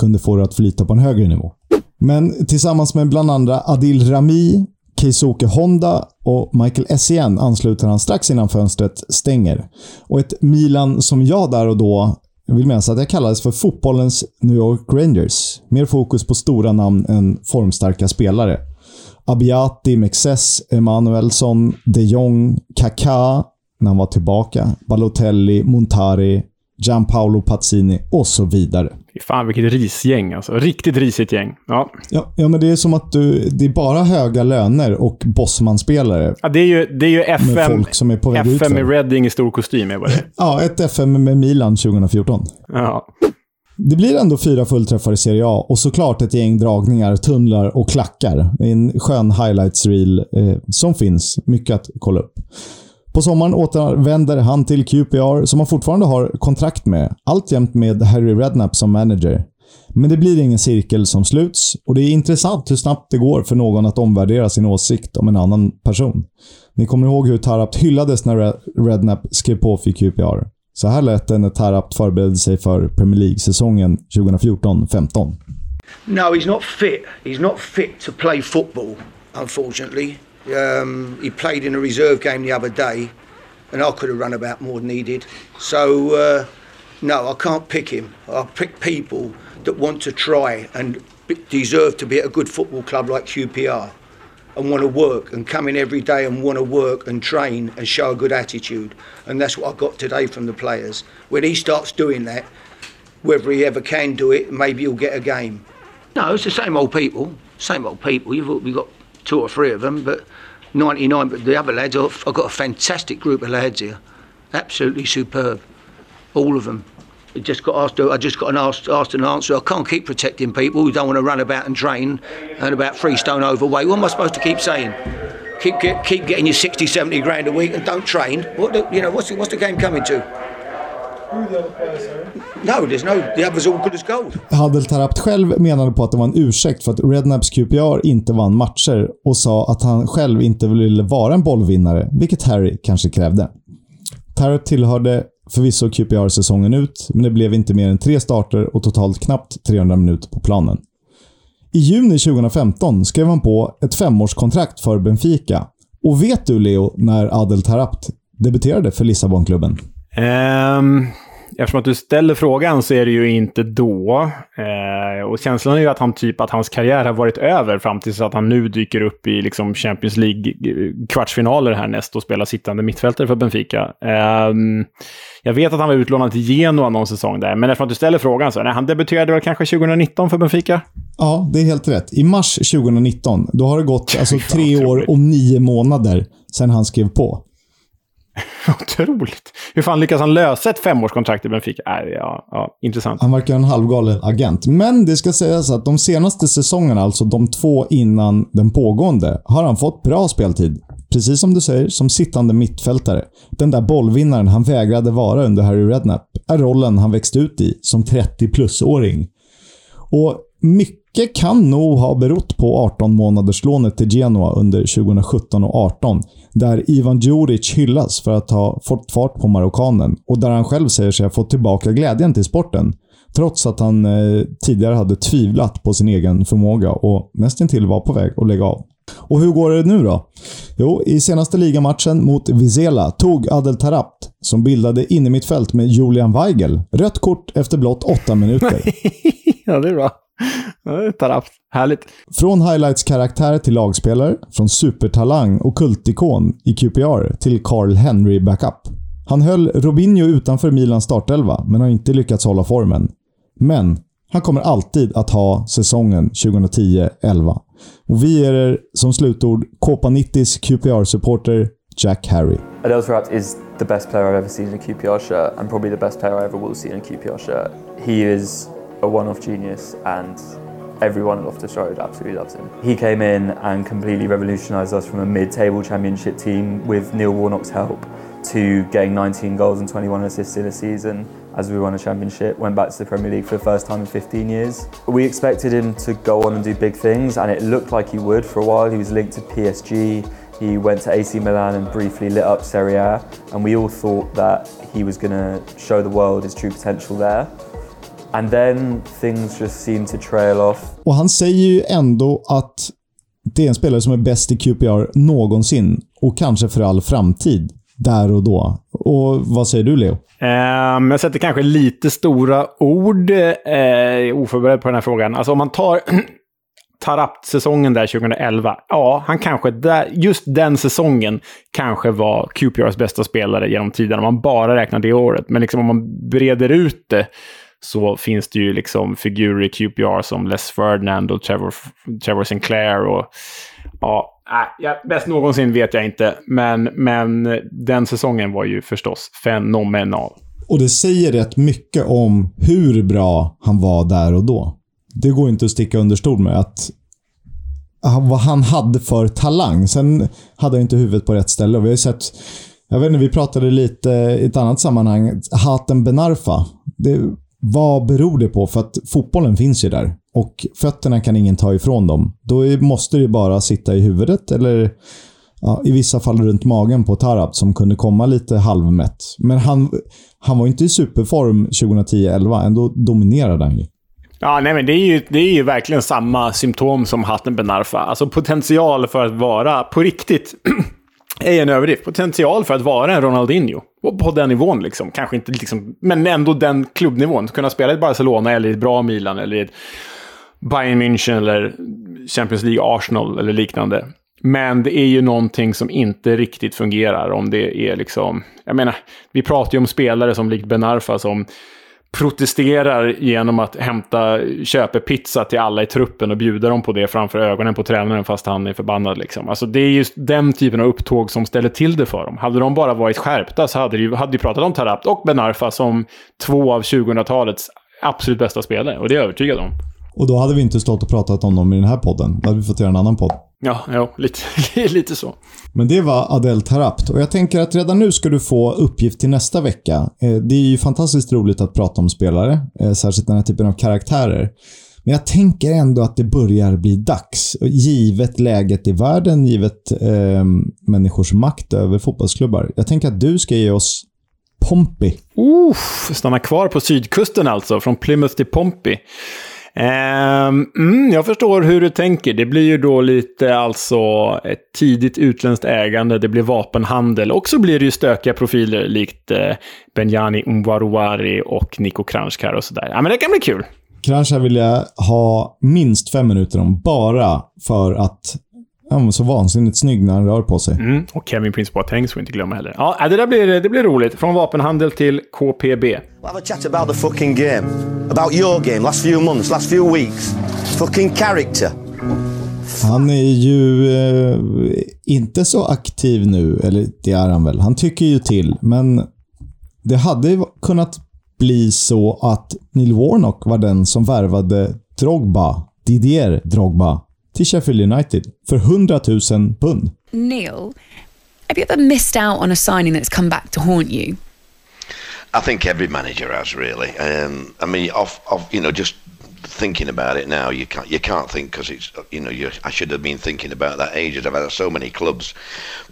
kunde få det att flyta på en högre nivå. Men tillsammans med bland andra Adil Rami, Keisuke Honda och Michael Essien ansluter han strax innan fönstret stänger. Och ett Milan som jag där och då jag vill minnas att jag kallades för fotbollens New York Rangers. Mer fokus på stora namn än formstarka spelare. Abiati, Mexes, Emanuelsson, de Jong, Kaká när han var tillbaka, Balotelli, Montari, Gianpaolo Pazzini och så vidare. Fan vilket risgäng alltså. Riktigt risigt gäng. Ja. Ja, ja, men det är som att du, det är bara höga löner och bossmanspelare. ja det är ju, det är ju FM, som är på väg FM i Reading i stor kostym är det. Ja, ett FM med Milan 2014. Ja. Det blir ändå fyra fullträffar i Serie A och såklart ett gäng dragningar, tunnlar och klackar. En skön highlights reel eh, som finns. Mycket att kolla upp. På sommaren återvänder han till QPR som han fortfarande har kontrakt med. Alltjämt med Harry Redknapp som manager. Men det blir ingen cirkel som sluts och det är intressant hur snabbt det går för någon att omvärdera sin åsikt om en annan person. Ni kommer ihåg hur Tarapt hyllades när Redknapp skrev på för QPR. Så här lät det när Tarapt förberedde sig för Premier League-säsongen 2014-15. No, he's not fit. He's not fit to play football, unfortunately. Um, he played in a reserve game the other day, and I could have run about more than he did. So, uh, no, I can't pick him. I'll pick people that want to try and deserve to be at a good football club like QPR and want to work and come in every day and want to work and train and show a good attitude. And that's what I got today from the players. When he starts doing that, whether he ever can do it, maybe he'll get a game. No, it's the same old people. Same old people. You've we got two or three of them, but 99. But the other lads, I've, got a fantastic group of lads here. Absolutely superb. All of them. I just got asked. I just got an asked, asked an answer. I can't keep protecting people who don't want to run about and train and about three stone overweight. What am I supposed to keep saying? Keep keep getting your 60, 70 grand a week and don't train. What you know? What's the, what's the game coming to? No, there's no. The others all good as gold. Hadel Tarapt själv menade på att det var en ursäkt för att Rednaps QPR inte vann matcher och sa att han själv inte ville vara en bollvinnare, vilket Harry kanske krävde. Tarapt tillhörde förvisso QPR säsongen ut, men det blev inte mer än tre starter och totalt knappt 300 minuter på planen. I juni 2015 skrev han på ett femårskontrakt för Benfica. Och vet du, Leo, när Adel Tarapt debuterade för Lissabonklubben? Ehm, eftersom att du ställer frågan så är det ju inte då. Eh, och känslan är ju att, han, typ, att hans karriär har varit över fram tills att han nu dyker upp i liksom, Champions League-kvartsfinaler härnäst och spelar sittande mittfältare för Benfica. Ehm, jag vet att han var utlånad till Genoa någon säsong där, men eftersom att du ställer frågan så nej, han debuterade väl kanske 2019 för Benfica? Ja, det är helt rätt. I mars 2019, då har det gått alltså, tre år och nio månader sedan han skrev på. Otroligt. Hur fan lyckas han lösa ett femårskontrakt i Benfica? Äh, ja, ja, intressant. Han verkar en halvgalen agent. Men det ska sägas att de senaste säsongerna, alltså de två innan den pågående, har han fått bra speltid. Precis som du säger, som sittande mittfältare. Den där bollvinnaren han vägrade vara under Harry Redknapp är rollen han växte ut i som 30-plus-åring. Och mycket kan nog ha berott på 18 månaderslånet till Genoa under 2017 och 18 där Ivan Djuric hyllas för att ha fått fart på marockanen och där han själv säger sig ha fått tillbaka glädjen till sporten. Trots att han eh, tidigare hade tvivlat på sin egen förmåga och nästintill var på väg att lägga av. Och hur går det nu då? Jo, i senaste ligamatchen mot Vizela tog Adel Tarapt, som bildade innermittfält med Julian Weigel, rött kort efter blott åtta minuter. ja, det är bra. Är Tarapt. Härligt. Från highlights-karaktär till lagspelare, från supertalang och kultikon i QPR till Carl Henry backup. Han höll Robinho utanför Milans startelva, men har inte lyckats hålla formen. Men han kommer alltid att ha säsongen 2010-11. Och vi ger er som slutord Kåpa90s QPR-supporter Jack Harry. Adel Taarabt is the best player I've ever seen in a QPR shirt and probably the best player I ever will see in a QPR shirt. He is a one-off genius and everyone at Loftus Road absolutely loves him. He came in and completely revolutionised us from a mid-table championship team with Neil Warnock's help to getting 19 goals and 21 assists in a season as we won a championship, went back to the Premier League for the first time in 15 years. We expected him to go on and do big things, and it looked like he would for a while. He was linked to PSG, he went to AC Milan and briefly lit up Serie A, and we all thought that he was going to show the world his true potential there. And then things just seemed to trail off. Och han säger ju ändå att det är en spelare som är bäst i QPR någonsin och kanske för all framtid. Där och då. Och vad säger du, Leo? Um, jag sätter kanske lite stora ord. Uh, oförberedd på den här frågan. Alltså om man tar Tarapt-säsongen där 2011. Ja, han kanske, där, just den säsongen kanske var QPRs bästa spelare genom tiden om man bara räknar det året. Men liksom om man breder ut det så finns det ju liksom figurer i QPR som Les Ferdinand och Trevor, Trevor Sinclair. Och, ja, äh, ja, bäst någonsin vet jag inte, men, men den säsongen var ju förstås fenomenal. Och det säger rätt mycket om hur bra han var där och då. Det går inte att sticka under stol med att vad han hade för talang. Sen hade han inte huvudet på rätt ställe. Vi har sett, jag vet inte, vi pratade lite i ett annat sammanhang, Hatem Benarfa. Det, vad beror det på? För att fotbollen finns ju där. Och fötterna kan ingen ta ifrån dem. Då måste det bara sitta i huvudet eller ja, i vissa fall runt magen på Tarab som kunde komma lite halvmätt. Men han, han var inte i superform 2010-11. Ändå dominerade han ju. Ja, nej, men det är, ju, det är ju verkligen samma symptom som Hatten Benarfa. Alltså potential för att vara, på riktigt, är en överdrift. Potential för att vara en Ronaldinho. Och på den nivån liksom. Kanske inte liksom, men ändå den klubbnivån. Kunna spela i Barcelona eller i ett bra Milan eller i ett Bayern München eller Champions League Arsenal eller liknande. Men det är ju någonting som inte riktigt fungerar om det är liksom... Jag menar, vi pratar ju om spelare som likt Benarfa som protesterar genom att hämta köpepizza till alla i truppen och bjuda dem på det framför ögonen på tränaren fast han är förbannad. Liksom. Alltså, det är just den typen av upptåg som ställer till det för dem. Hade de bara varit skärpta så hade vi hade pratat om Tarapt och Benarfa som två av 2000-talets absolut bästa spelare. Och det är jag övertygad om. Och då hade vi inte stått och pratat om dem i den här podden. Då hade vi fått göra en annan podd. Ja, ja lite, lite så. Men det var Adel Tarapt och jag tänker att redan nu ska du få uppgift till nästa vecka. Eh, det är ju fantastiskt roligt att prata om spelare, eh, särskilt den här typen av karaktärer. Men jag tänker ändå att det börjar bli dags. Givet läget i världen, givet eh, människors makt över fotbollsklubbar. Jag tänker att du ska ge oss Pompey. Stanna kvar på sydkusten alltså, från Plymouth till Pompey. Um, mm, jag förstår hur du tänker. Det blir ju då lite alltså ett tidigt utländskt ägande, det blir vapenhandel och så blir det ju stökiga profiler likt eh, Benjani Umwaruwari och Niko Kranjkar och sådär. Ja, men det kan bli kul. Kranjkar vill jag ha minst fem minuter om, bara för att han var så vansinnigt snygg när han rör på sig. Mm, och Kevin Prince Boateng får vi inte glömma heller. Ja, det där blir, det blir roligt. Från vapenhandel till KPB. We'll have a chat about the fucking game. About your game, last few months, last few weeks. Fucking character. Han är ju eh, inte så aktiv nu, eller det är han väl. Han tycker ju till, men det hade kunnat bli så att Neil Warnock var den som värvade Drogba, Didier Drogba, till Sheffield United för 100 000 pund. Neil, have you ever missed out on a signing that's come back to haunt you? I think every manager has really. Um, I mean, off, off, you know, just thinking about it now, you can't you can't think because it's you know you I should have been thinking about that ages. I've had so many clubs,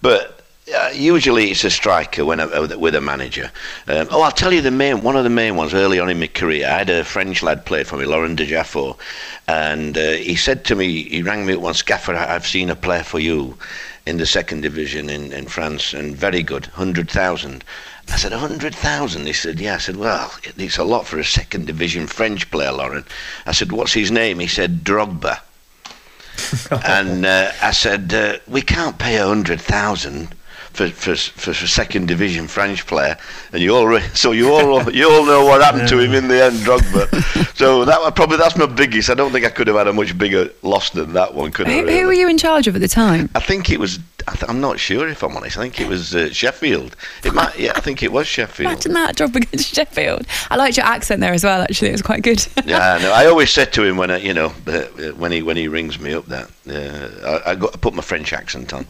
but uh, usually it's a striker when with a manager. Um, oh, I'll tell you the main one of the main ones early on in my career. I had a French lad played for me, Laurent de Jaffo, and uh, he said to me, he rang me at one Scaffer, I've seen a player for you in the second division in, in France, and very good, hundred thousand. I said, 100,000? He said, yeah. I said, well, it's a lot for a second division French player, Lauren. I said, what's his name? He said, Drogba. and uh, I said, uh, we can't pay a 100,000 for, for, for a second division French player, and you all so you all you all know what happened to him in the end, Drogba. so that probably that's my biggest. I don't think I could have had a much bigger loss than that one. Could who, I? Really? who were you in charge of at the time? I think it was. I am not sure if I'm honest. I think it was uh, Sheffield. It might. Yeah, I think it was Sheffield. Imagine that job against Sheffield. I liked your accent there as well. Actually, it was quite good. yeah, no, I always said to him when I, you know, uh, when he when he rings me up that uh, I, I, got, I put my French accent on.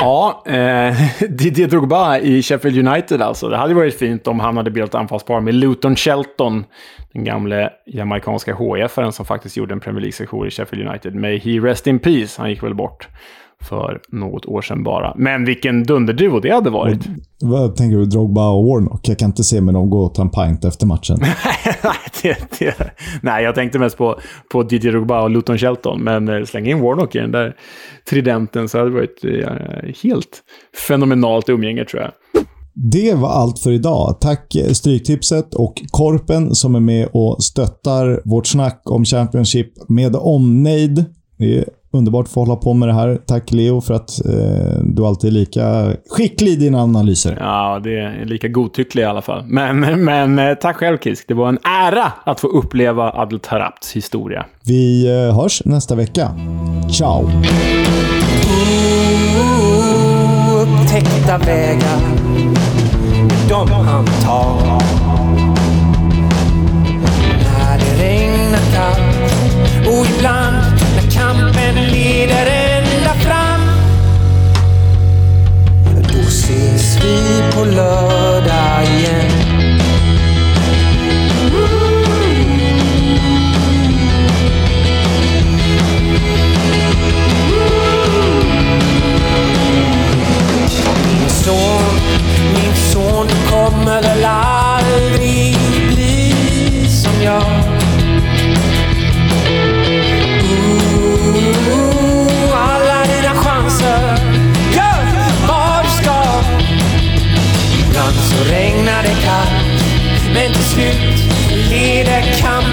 Ja, eh, Didier Drogba i Sheffield United alltså. Det hade varit fint om han hade bildat anfallspar med Luton Shelton, den gamle jamaicanska HIF-aren som faktiskt gjorde en Premier League-sektion i Sheffield United. May he rest in peace. Han gick väl bort för något år sedan bara. Men vilken dunderduo det hade varit. Och, vad tänker du? Drogba och Warnock? Jag kan inte se med dem gå och ta en pint efter matchen. nej, det, det, nej, jag tänkte mest på, på Didier Drogba och Luton Shelton. Men eh, släng in Warnock i den där tridenten så hade det varit eh, helt fenomenalt umgänge tror jag. Det var allt för idag. Tack eh, Stryktipset och Korpen som är med och stöttar vårt snack om Championship med omnejd. Underbart att få hålla på med det här. Tack Leo för att eh, du alltid är lika skicklig i dina analyser. Ja, det är lika godtycklig i alla fall. Men, men eh, tack själv Kisk. Det var en ära att få uppleva Adel Tarapts historia. Vi eh, hörs nästa vecka. Ciao! Upptäckta vägar, de han tar. vi på lördag igen. Need a kampen